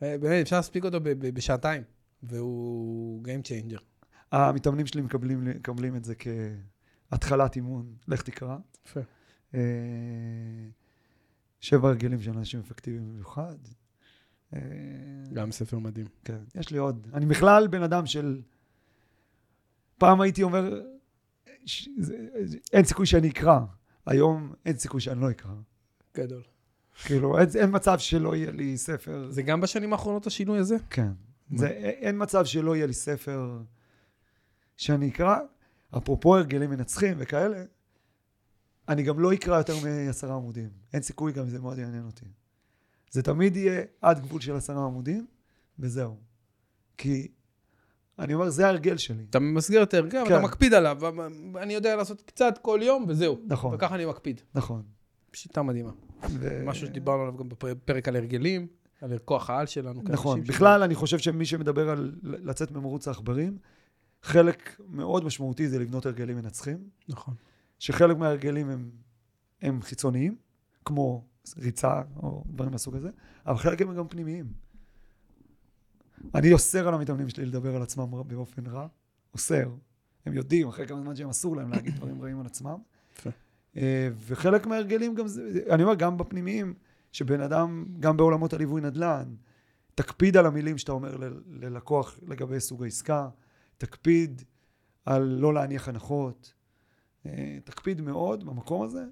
[SPEAKER 2] אה, באמת, אפשר להספיק אותו בשעתיים, והוא Game Changer.
[SPEAKER 1] המתאמנים שלי מקבלים, מקבלים את זה כהתחלת אימון, לך תקרא.
[SPEAKER 2] יפה.
[SPEAKER 1] אה, שבע הרגלים של אנשים אפקטיביים במיוחד. אה,
[SPEAKER 2] גם ספר מדהים.
[SPEAKER 1] כן, יש לי עוד. אני בכלל בן אדם של... פעם הייתי אומר, ש... זה- אין סיכוי שאני אקרא. היום אין סיכוי שאני לא אקרא.
[SPEAKER 2] גדול.
[SPEAKER 1] כאילו, אין, אין מצב שלא יהיה לי ספר.
[SPEAKER 2] זה גם בשנים האחרונות השינוי הזה?
[SPEAKER 1] כן. זה, אין מצב שלא יהיה לי ספר שאני אקרא. אפרופו הרגלים מנצחים וכאלה, אני גם לא אקרא יותר מעשרה עמודים. אין סיכוי, גם זה מאוד יעניין אותי. זה תמיד יהיה עד גבול של עשרה עמודים, וזהו. כי אני אומר, זה ההרגל שלי.
[SPEAKER 2] אתה ממסגר את ההרגל,
[SPEAKER 1] כן.
[SPEAKER 2] אתה מקפיד עליו. אני יודע לעשות קצת כל יום, וזהו.
[SPEAKER 1] נכון,
[SPEAKER 2] וככה אני מקפיד.
[SPEAKER 1] נכון.
[SPEAKER 2] שיטה מדהימה.
[SPEAKER 1] ו...
[SPEAKER 2] משהו שדיברנו עליו גם בפרק על הרגלים, על כוח העל שלנו.
[SPEAKER 1] נכון.
[SPEAKER 2] שלנו.
[SPEAKER 1] בכלל, אני חושב שמי שמדבר על לצאת ממרוץ העכברים, חלק מאוד משמעותי זה לבנות הרגלים מנצחים.
[SPEAKER 2] נכון.
[SPEAKER 1] שחלק מההרגלים הם, הם חיצוניים, כמו ריצה או דברים מהסוג הזה, אבל חלק הם גם פנימיים. אני אוסר על המתאמנים שלי לדבר על עצמם באופן רע, אוסר. הם יודעים אחרי כמה זמן שהם אסור להם להגיד דברים רעים על עצמם. אה, וחלק מההרגלים גם זה, אני אומר, גם בפנימיים, שבן אדם, גם בעולמות הליווי נדל"ן, תקפיד על המילים שאתה אומר ל- ללקוח לגבי סוג העסקה, תקפיד על לא להניח הנחות, אה, תקפיד מאוד במקום הזה,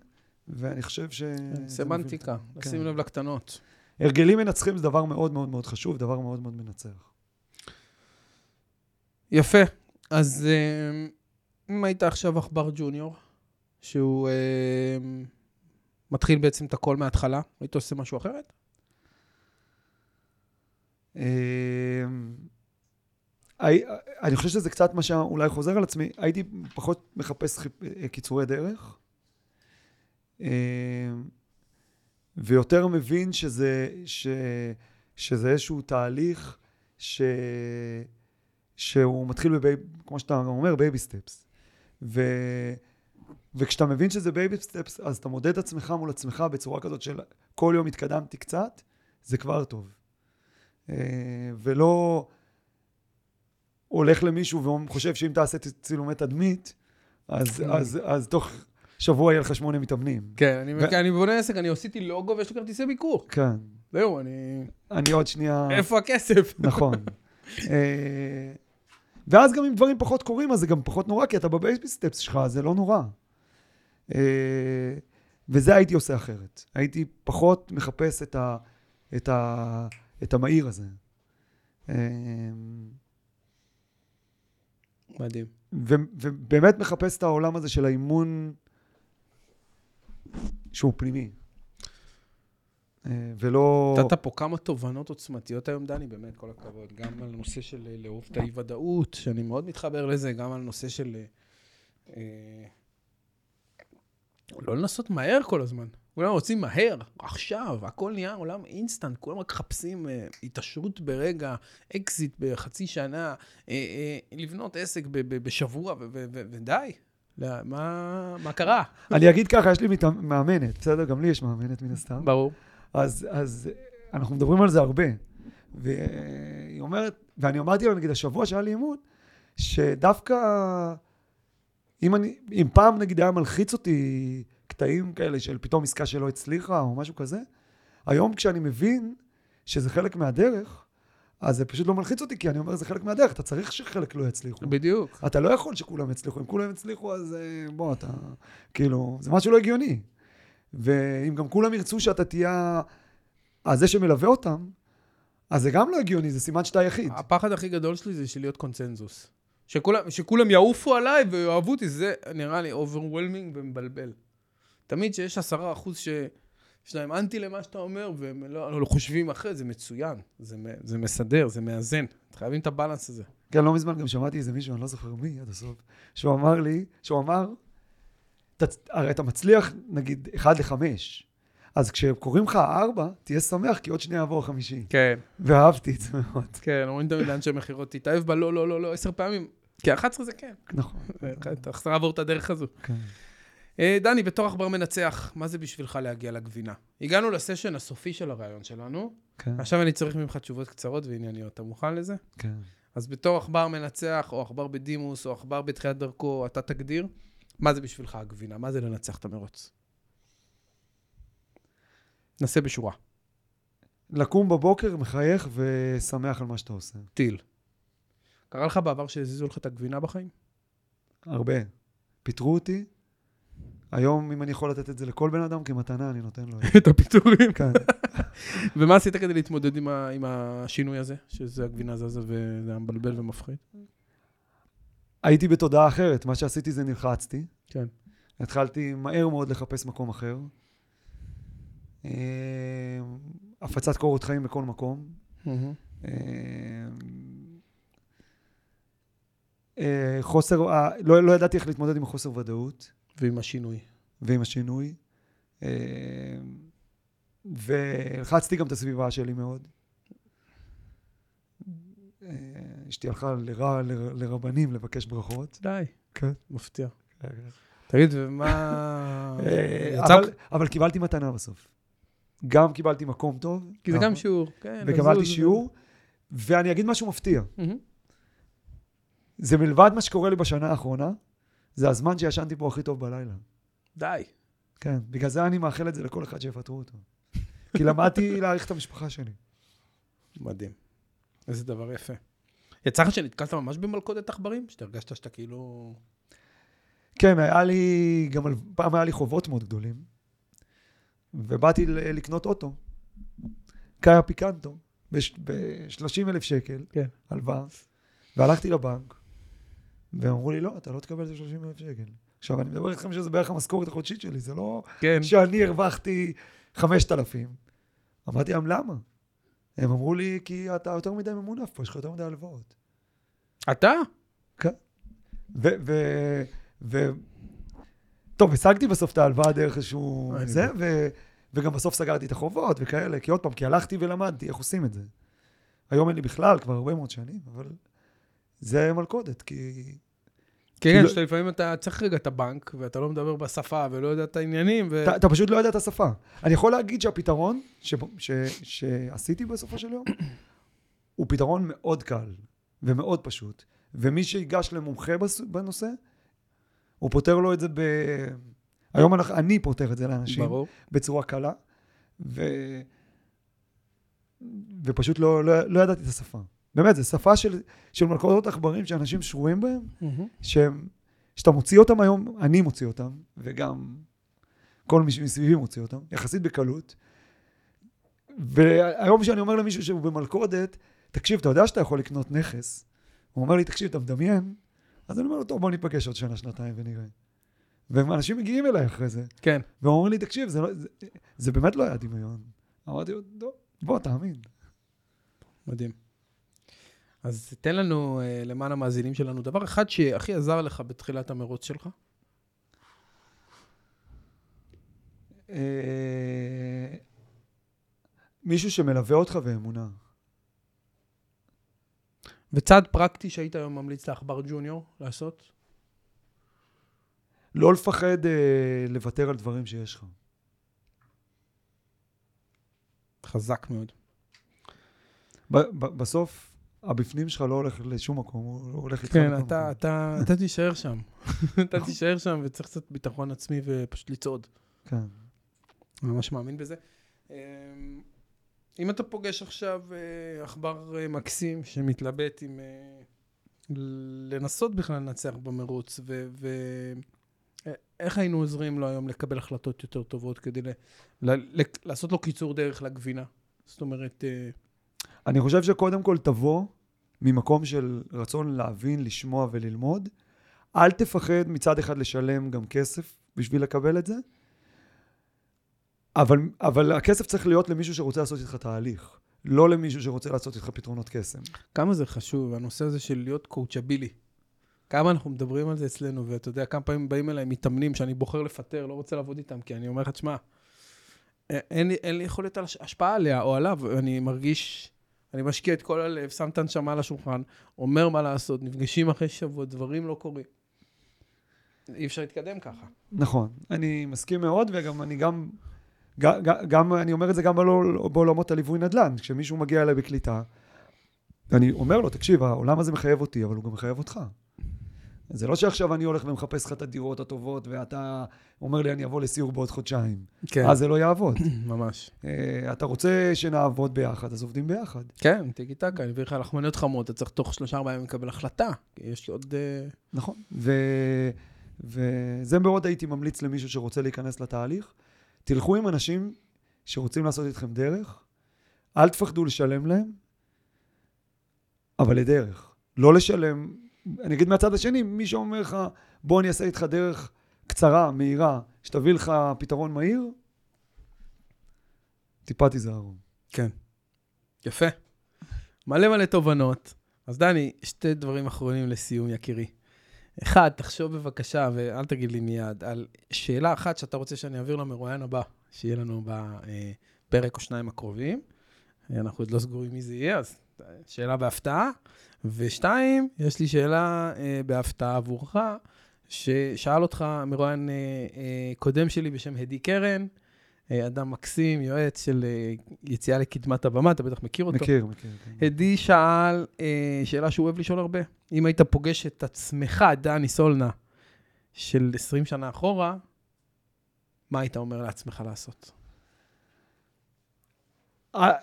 [SPEAKER 1] ואני חושב ש... זה
[SPEAKER 2] סמנטיקה, לשים
[SPEAKER 1] כן.
[SPEAKER 2] לב לקטנות.
[SPEAKER 1] הרגלים מנצחים זה דבר מאוד מאוד מאוד חשוב, דבר מאוד מאוד מנצח.
[SPEAKER 2] יפה. אז אה, אם היית עכשיו עכבר ג'וניור, שהוא אה, מתחיל בעצם את הכל מההתחלה, היית עושה משהו אחרת?
[SPEAKER 1] הי- אני חושב שזה קצת מה שאולי חוזר על עצמי, הייתי פחות מחפש אה, קיצורי דרך, אה, ויותר מבין שזה, ש, שזה איזשהו תהליך ש... שהוא מתחיל, בבי... כמו שאתה אומר, baby steps. ו... וכשאתה מבין שזה baby steps, אז אתה מודד את עצמך מול עצמך בצורה כזאת של כל יום התקדמתי קצת, זה כבר טוב. אה, ולא הולך למישהו וחושב שאם תעשה צילומי תדמית, אז,
[SPEAKER 2] כן.
[SPEAKER 1] אז, אז תוך שבוע יהיה לך שמונה מתאמנים.
[SPEAKER 2] כן, אני,
[SPEAKER 1] ו-
[SPEAKER 2] אני בונה עסק, אני עשיתי לוגו ויש לי כרטיסי ביקור.
[SPEAKER 1] כן.
[SPEAKER 2] זהו, אני...
[SPEAKER 1] אני עוד שנייה...
[SPEAKER 2] איפה הכסף? [LAUGHS]
[SPEAKER 1] נכון. אה, ואז גם אם דברים פחות קורים, אז זה גם פחות נורא, כי אתה בבייבי סטפס שלך, זה לא נורא. אה, וזה הייתי עושה אחרת. הייתי פחות מחפש את, ה, את, ה, את המהיר הזה. אה,
[SPEAKER 2] מדהים.
[SPEAKER 1] ו, ובאמת מחפש את העולם הזה של האימון שהוא פנימי. אה, ולא...
[SPEAKER 2] נתת פה כמה תובנות עוצמתיות היום, דני, באמת, כל הכבוד. גם על נושא של אה, לאהוב את האי-ודאות, שאני מאוד מתחבר לזה, גם על נושא של... אה, לא לנסות מהר כל הזמן. כולם רוצים מהר, עכשיו, הכל נהיה עולם אינסטנט, כולם רק מחפשים אה, התעשרות ברגע, אקזיט בחצי שנה, אה, אה, לבנות עסק ב- ב- בשבוע, ו- ו- ו- ודי. לא, מה, מה קרה?
[SPEAKER 1] אני אגיד ככה, יש לי מת... מאמנת, בסדר? גם לי יש מאמנת מן הסתם.
[SPEAKER 2] ברור.
[SPEAKER 1] אז, אז אנחנו מדברים על זה הרבה. והיא אומרת, ואני אמרתי לה, נגיד, השבוע שהיה לי אימון, שדווקא, אם, אני, אם פעם נגיד היה מלחיץ אותי קטעים כאלה של פתאום עסקה שלא הצליחה או משהו כזה, היום כשאני מבין שזה חלק מהדרך, אז זה פשוט לא מלחיץ אותי, כי אני אומר, זה חלק מהדרך, אתה צריך שחלק לא יצליחו.
[SPEAKER 2] בדיוק.
[SPEAKER 1] אתה לא יכול שכולם יצליחו. אם כולם יצליחו, אז אה, בוא, אתה... כאילו, זה משהו לא הגיוני. ואם גם כולם ירצו שאתה תהיה הזה שמלווה אותם, אז זה גם לא הגיוני, זה סימן שאתה היחיד.
[SPEAKER 2] הפחד הכי גדול שלי זה של להיות קונצנזוס. שכולם, שכולם יעופו עליי ויאהבו אותי, זה נראה לי overwhelming ומבלבל. תמיד שיש עשרה אחוז שיש להם אנטי למה שאתה אומר, והם לא, לא חושבים אחרת, זה מצוין. זה, זה מסדר, זה מאזן. חייבים את ה balance הזה.
[SPEAKER 1] כן, לא מזמן גם שמעתי איזה מישהו, אני לא זוכר מי עד הסוף, שהוא אמר לי, שהוא אמר, "אתה- הרי אתה מצליח, נגיד, 1 ל-5, אז כשקוראים לך 4, תהיה שמח, כי עוד שנייה יבוא החמישי.
[SPEAKER 2] כן.
[SPEAKER 1] ואהבתי את זה מאוד.
[SPEAKER 2] כן, אומרים תמיד לאנשי מכירות, תתאהב בה, לא, לא, לא, לא, עשר פעמים. כי 11 זה כן.
[SPEAKER 1] נכון.
[SPEAKER 2] אתה צריך לעבור את הדרך הזו.
[SPEAKER 1] כן.
[SPEAKER 2] אה, דני, בתור עכבר מנצח, מה זה בשבילך להגיע לגבינה? הגענו לסשן הסופי של הרעיון שלנו,
[SPEAKER 1] כן,
[SPEAKER 2] עכשיו אני צריך ממך תשובות קצרות וענייניות. אתה מוכן לזה?
[SPEAKER 1] כן.
[SPEAKER 2] אז בתור עכבר מנצח, או עכבר בדימוס, או עכבר בתחילת דרכו, אתה תגדיר, מה זה בשבילך הגבינה? מה זה לנצח את המרוץ? נסה בשורה.
[SPEAKER 1] לקום בבוקר, מחייך ושמח על מה שאתה עושה.
[SPEAKER 2] טיל. קרה לך בעבר שהזיזו לך את הגבינה בחיים?
[SPEAKER 1] הרבה. פיטרו אותי. היום, אם אני יכול לתת את זה לכל בן אדם כמתנה, אני נותן לו את [LAUGHS]
[SPEAKER 2] הפיטורים.
[SPEAKER 1] כן. [LAUGHS]
[SPEAKER 2] ומה עשית כדי להתמודד עם, ה, עם השינוי הזה? שזה הגבינה זזה וזה היה מבלבל ומפחיד?
[SPEAKER 1] הייתי בתודעה אחרת. מה שעשיתי זה נלחצתי.
[SPEAKER 2] כן.
[SPEAKER 1] התחלתי מהר מאוד לחפש מקום אחר. אה, הפצת קורות חיים בכל מקום. אה, חוסר, אה, לא, לא ידעתי איך להתמודד עם החוסר ודאות
[SPEAKER 2] ועם השינוי.
[SPEAKER 1] ועם השינוי. אה, והלחצתי גם את הסביבה שלי מאוד. אשתי הלכה לר, ל, לרבנים לבקש ברכות.
[SPEAKER 2] די.
[SPEAKER 1] כן.
[SPEAKER 2] מפתיע. תגיד, ומה...
[SPEAKER 1] אה,
[SPEAKER 2] יצא-
[SPEAKER 1] אבל, אבל קיבלתי מתנה בסוף. גם קיבלתי מקום טוב.
[SPEAKER 2] כי זה גם שיעור. כן,
[SPEAKER 1] וקיבלתי. שיעור, ואני אגיד משהו מפתיע. זה מלבד מה שקורה לי בשנה האחרונה, זה הזמן שישנתי פה הכי טוב בלילה.
[SPEAKER 2] די.
[SPEAKER 1] כן, בגלל זה אני מאחל את זה לכל אחד שיפטרו אותו. כי למדתי להעריך את המשפחה שלי.
[SPEAKER 2] מדהים. איזה דבר יפה. יצא לך שנתקלת ממש במלכודת עכברים? שהרגשת שאתה כאילו...
[SPEAKER 1] כן, היה לי, גם פעם היה לי חובות מאוד גדולים, ובאתי לקנות אוטו, קאיה פיקנטו, ב-30 אלף שקל,
[SPEAKER 2] כן.
[SPEAKER 1] הלוואה, והלכתי לבנק, והם אמרו לי, לא, אתה לא תקבל את ה-30 אלף שקל. עכשיו, אני מדבר איתכם שזה בערך המשכורת החודשית שלי, זה לא
[SPEAKER 2] כן.
[SPEAKER 1] שאני הרווחתי 5,000. אמרתי להם, למה? הם אמרו לי, כי אתה יותר מדי ממונף פה, יש לך יותר מדי הלוואות.
[SPEAKER 2] אתה?
[SPEAKER 1] ו... ו... ו... טוב, השגתי בסוף את ההלוואה דרך איזשהו...
[SPEAKER 2] אני
[SPEAKER 1] זה. ו... וגם בסוף סגרתי את החובות וכאלה, כי עוד פעם, כי הלכתי ולמדתי איך עושים את זה. היום אין לי בכלל, כבר הרבה מאוד שנים, אבל זה מלכודת, כי...
[SPEAKER 2] כן,
[SPEAKER 1] כאילו-
[SPEAKER 2] שאתה לפעמים אתה צריך רגע את הבנק, ואתה לא מדבר בשפה ולא יודע את העניינים, ו...
[SPEAKER 1] אתה, אתה פשוט לא יודע את השפה. אני יכול להגיד שהפתרון ש, ש, שעשיתי בסופו של יום, הוא פתרון מאוד קל ומאוד פשוט. ומי שיגש למומחה בס- בנושא, הוא פותר לו את זה ב... היום אנחנו, אני פותר את זה לאנשים
[SPEAKER 2] ברור.
[SPEAKER 1] בצורה קלה, ו... ופשוט לא, לא, לא ידעתי את השפה. באמת, זו שפה של, של מלכודות עכברים שאנשים שרויים בהם,
[SPEAKER 2] מהמם.
[SPEAKER 1] שהם, שאתה מוציא אותם היום, אני מוציא אותם, וגם כל מי שמסביבי מוציא אותם, יחסית בקלות. והיום כשאני אומר למישהו שהוא במלכודת, תקשיב, אתה יודע שאתה יכול לקנות נכס? הוא אומר לי, תקשיב, אתה מדמיין? אז אני אומר לו, טוב, בוא ניפגש עוד שנה, שנתיים ונראה. ואנשים מגיעים אליי אחרי זה,
[SPEAKER 2] כן.
[SPEAKER 1] והם אומרים לי, תקשיב, זה, לא, זה, זה באמת לא היה דמיון. אמרתי לו, טוב, בוא, תאמין.
[SPEAKER 2] מדהים. אז תן לנו, אה, למען המאזינים שלנו, דבר אחד שהכי עזר לך בתחילת המרוץ שלך.
[SPEAKER 1] אה, מישהו שמלווה אותך ואמונה.
[SPEAKER 2] וצעד פרקטי שהיית היום ממליץ לעכבר ג'וניור לעשות?
[SPEAKER 1] לא לפחד אה, לוותר על דברים שיש לך.
[SPEAKER 2] חזק מאוד.
[SPEAKER 1] ב- ב- בסוף, הבפנים שלך לא הולך לשום מקום, הוא הולך איתך
[SPEAKER 2] כן, אתה. אתה, אתה תישאר שם. [LAUGHS] אתה תישאר שם וצריך קצת ביטחון עצמי ופשוט לצעוד.
[SPEAKER 1] כן.
[SPEAKER 2] ממש מאמין בזה. אמ, אם אתה פוגש עכשיו אה, עכבר אה, מקסים שמתלבט עם אה, לנסות בכלל לנצח במרוץ, ואיך היינו עוזרים לו היום לקבל החלטות יותר טובות כדי ל- ל- ל- לעשות לו קיצור דרך לגבינה? זאת אומרת,
[SPEAKER 1] אני חושב שקודם כל תבוא ממקום של רצון להבין, לשמוע וללמוד. אל תפחד מצד אחד לשלם גם כסף בשביל לקבל את זה, אבל, אבל הכסף צריך להיות למישהו שרוצה לעשות איתך תהליך, לא למישהו שרוצה לעשות איתך פתרונות קסם.
[SPEAKER 2] כמה זה חשוב, הנושא הזה של להיות קואוצ'בילי. כמה אנחנו מדברים על זה אצלנו, ואתה יודע, כמה פעמים באים אליי מתאמנים שאני בוחר לפטר, לא רוצה לעבוד איתם, כי אני אומר לך, תשמע, א- אין אין לי יכולת השפעה עליה או עליו, אני מרגיש, אני משקיע את כל הלב, שם את הנשמה על השולחן, אומר מה לעשות, נפגשים אחרי שבוע, דברים לא קורים. אי אפשר להתקדם ככה.
[SPEAKER 1] נכון, אני מסכים מאוד, וגם אני גם, גם, גם אני אומר את זה גם בעול- בעולמות הליווי נדל"ן. כשמישהו מגיע אליי בקליטה, אני אומר לו, תקשיב, העולם הזה מחייב אותי, אבל הוא גם מחייב אותך. זה לא שעכשיו אני הולך ומחפש לך את הדירות הטובות, ואתה אומר לי, אני אבוא לסיור בעוד חודשיים.
[SPEAKER 2] כן,
[SPEAKER 1] אז זה לא יעבוד. [CLEARS THROAT]
[SPEAKER 2] ממש.
[SPEAKER 1] אה, אתה רוצה שנעבוד ביחד, אז עובדים ביחד.
[SPEAKER 2] כן, טיקי טקה, אני מביא לך לחמניות חמות, אתה צריך תוך שלושה ארבעה ימים לקבל החלטה. יש עוד... אה,
[SPEAKER 1] נכון. ו... וזה מאוד הייתי ממליץ למישהו שרוצה להיכנס לתהליך. תלכו עם אנשים שרוצים לעשות איתכם דרך, אל תפחדו לשלם להם, אבל לדרך. לא לשלם, אני אגיד מהצד השני, מי שאומר לך, בוא אני אעשה איתך דרך קצרה, מהירה, שתביא לך פתרון מהיר, טיפה תיזהרו.
[SPEAKER 2] כן. יפה. מלא מלא תובנות. אז דני, שתי דברים אחרונים לסיום, יקירי. אחד, תחשוב בבקשה, ואל תגיד לי מיד, על שאלה אחת שאתה רוצה שאני אעביר למרואיין הבא, שיהיה לנו בפרק או שניים הקרובים. אנחנו עוד לא סגורים מי זה יהיה, אז שאלה בהפתעה. ושתיים, יש לי שאלה אה, בהפתעה עבורך, ששאל אותך מרואיין אה, אה, קודם שלי בשם הדי קרן, אה, אדם מקסים, יועץ של אה, יציאה לקדמת הבמה, אתה בטח מכיר אותו.
[SPEAKER 1] מכיר, מכיר. כן.
[SPEAKER 2] הדי שאל אה, שאלה שהוא אוהב לשאול הרבה. אם היית פוגש את עצמך, דני סולנה, של 20 שנה אחורה, מה היית אומר לעצמך לעשות?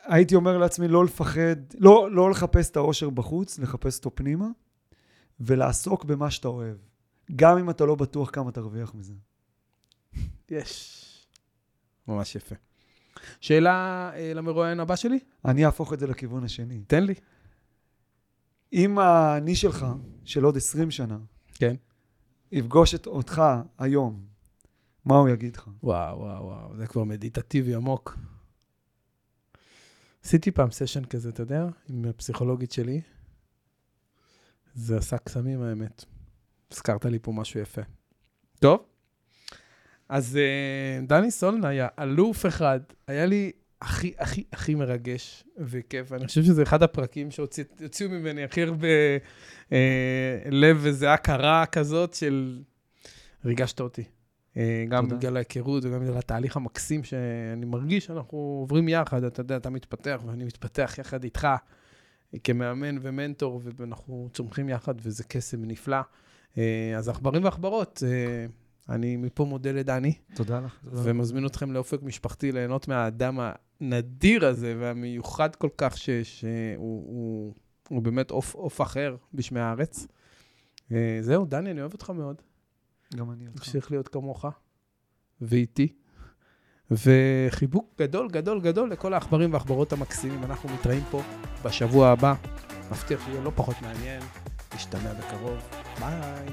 [SPEAKER 1] הייתי אומר לעצמי לא לפחד, לא, לא לחפש את האושר בחוץ, לחפש אותו פנימה, ולעסוק במה שאתה אוהב. גם אם אתה לא בטוח כמה תרוויח מזה.
[SPEAKER 2] יש. ממש יפה. שאלה אה, למרואיין הבא שלי?
[SPEAKER 1] אני אהפוך את זה לכיוון השני.
[SPEAKER 2] תן לי.
[SPEAKER 1] אם האני שלך, של עוד 20 שנה,
[SPEAKER 2] כן.
[SPEAKER 1] יפגוש את אותך היום, מה הוא יגיד לך?
[SPEAKER 2] וואו, וואו, וואו, זה כבר מדיטטיבי עמוק. עשיתי פעם סשן כזה, אתה יודע, עם הפסיכולוגית שלי. זה עשה קסמים, האמת. הזכרת לי פה משהו יפה. טוב, אז אה, דני סולנה היה אלוף אחד. היה לי הכי, הכי, הכי מרגש וכיף. אני חושב שזה אחד הפרקים שהוציאו ממני הכי הרבה אה, לב וזיעה קרה כזאת של... ריגשת אותי. אה, גם תודה. בגלל ההיכרות וגם בגלל התהליך המקסים שאני מרגיש שאנחנו עוברים יחד. אתה יודע, אתה מתפתח ואני מתפתח יחד איתך כמאמן ומנטור, ואנחנו צומחים יחד, וזה קסם נפלא. אה, אז עכברים ועכברות, אה, אני מפה מודה לדני.
[SPEAKER 1] תודה לך.
[SPEAKER 2] ומזמין אתכם לאופק משפחתי ליהנות מהאדם הנדיר הזה והמיוחד כל כך, ש, שהוא הוא, הוא באמת עוף, אחר בשמי הארץ. אה, זהו, דני, אני אוהב אותך מאוד.
[SPEAKER 1] גם אני אותך.
[SPEAKER 2] תמשיך להיות כמוך, ואיתי. וחיבוק גדול, גדול, גדול לכל העכברים והעכברות המקסימים. אנחנו מתראים פה בשבוע הבא. מבטיח שיהיה לא פחות מעניין. נשתמע בקרוב. ביי.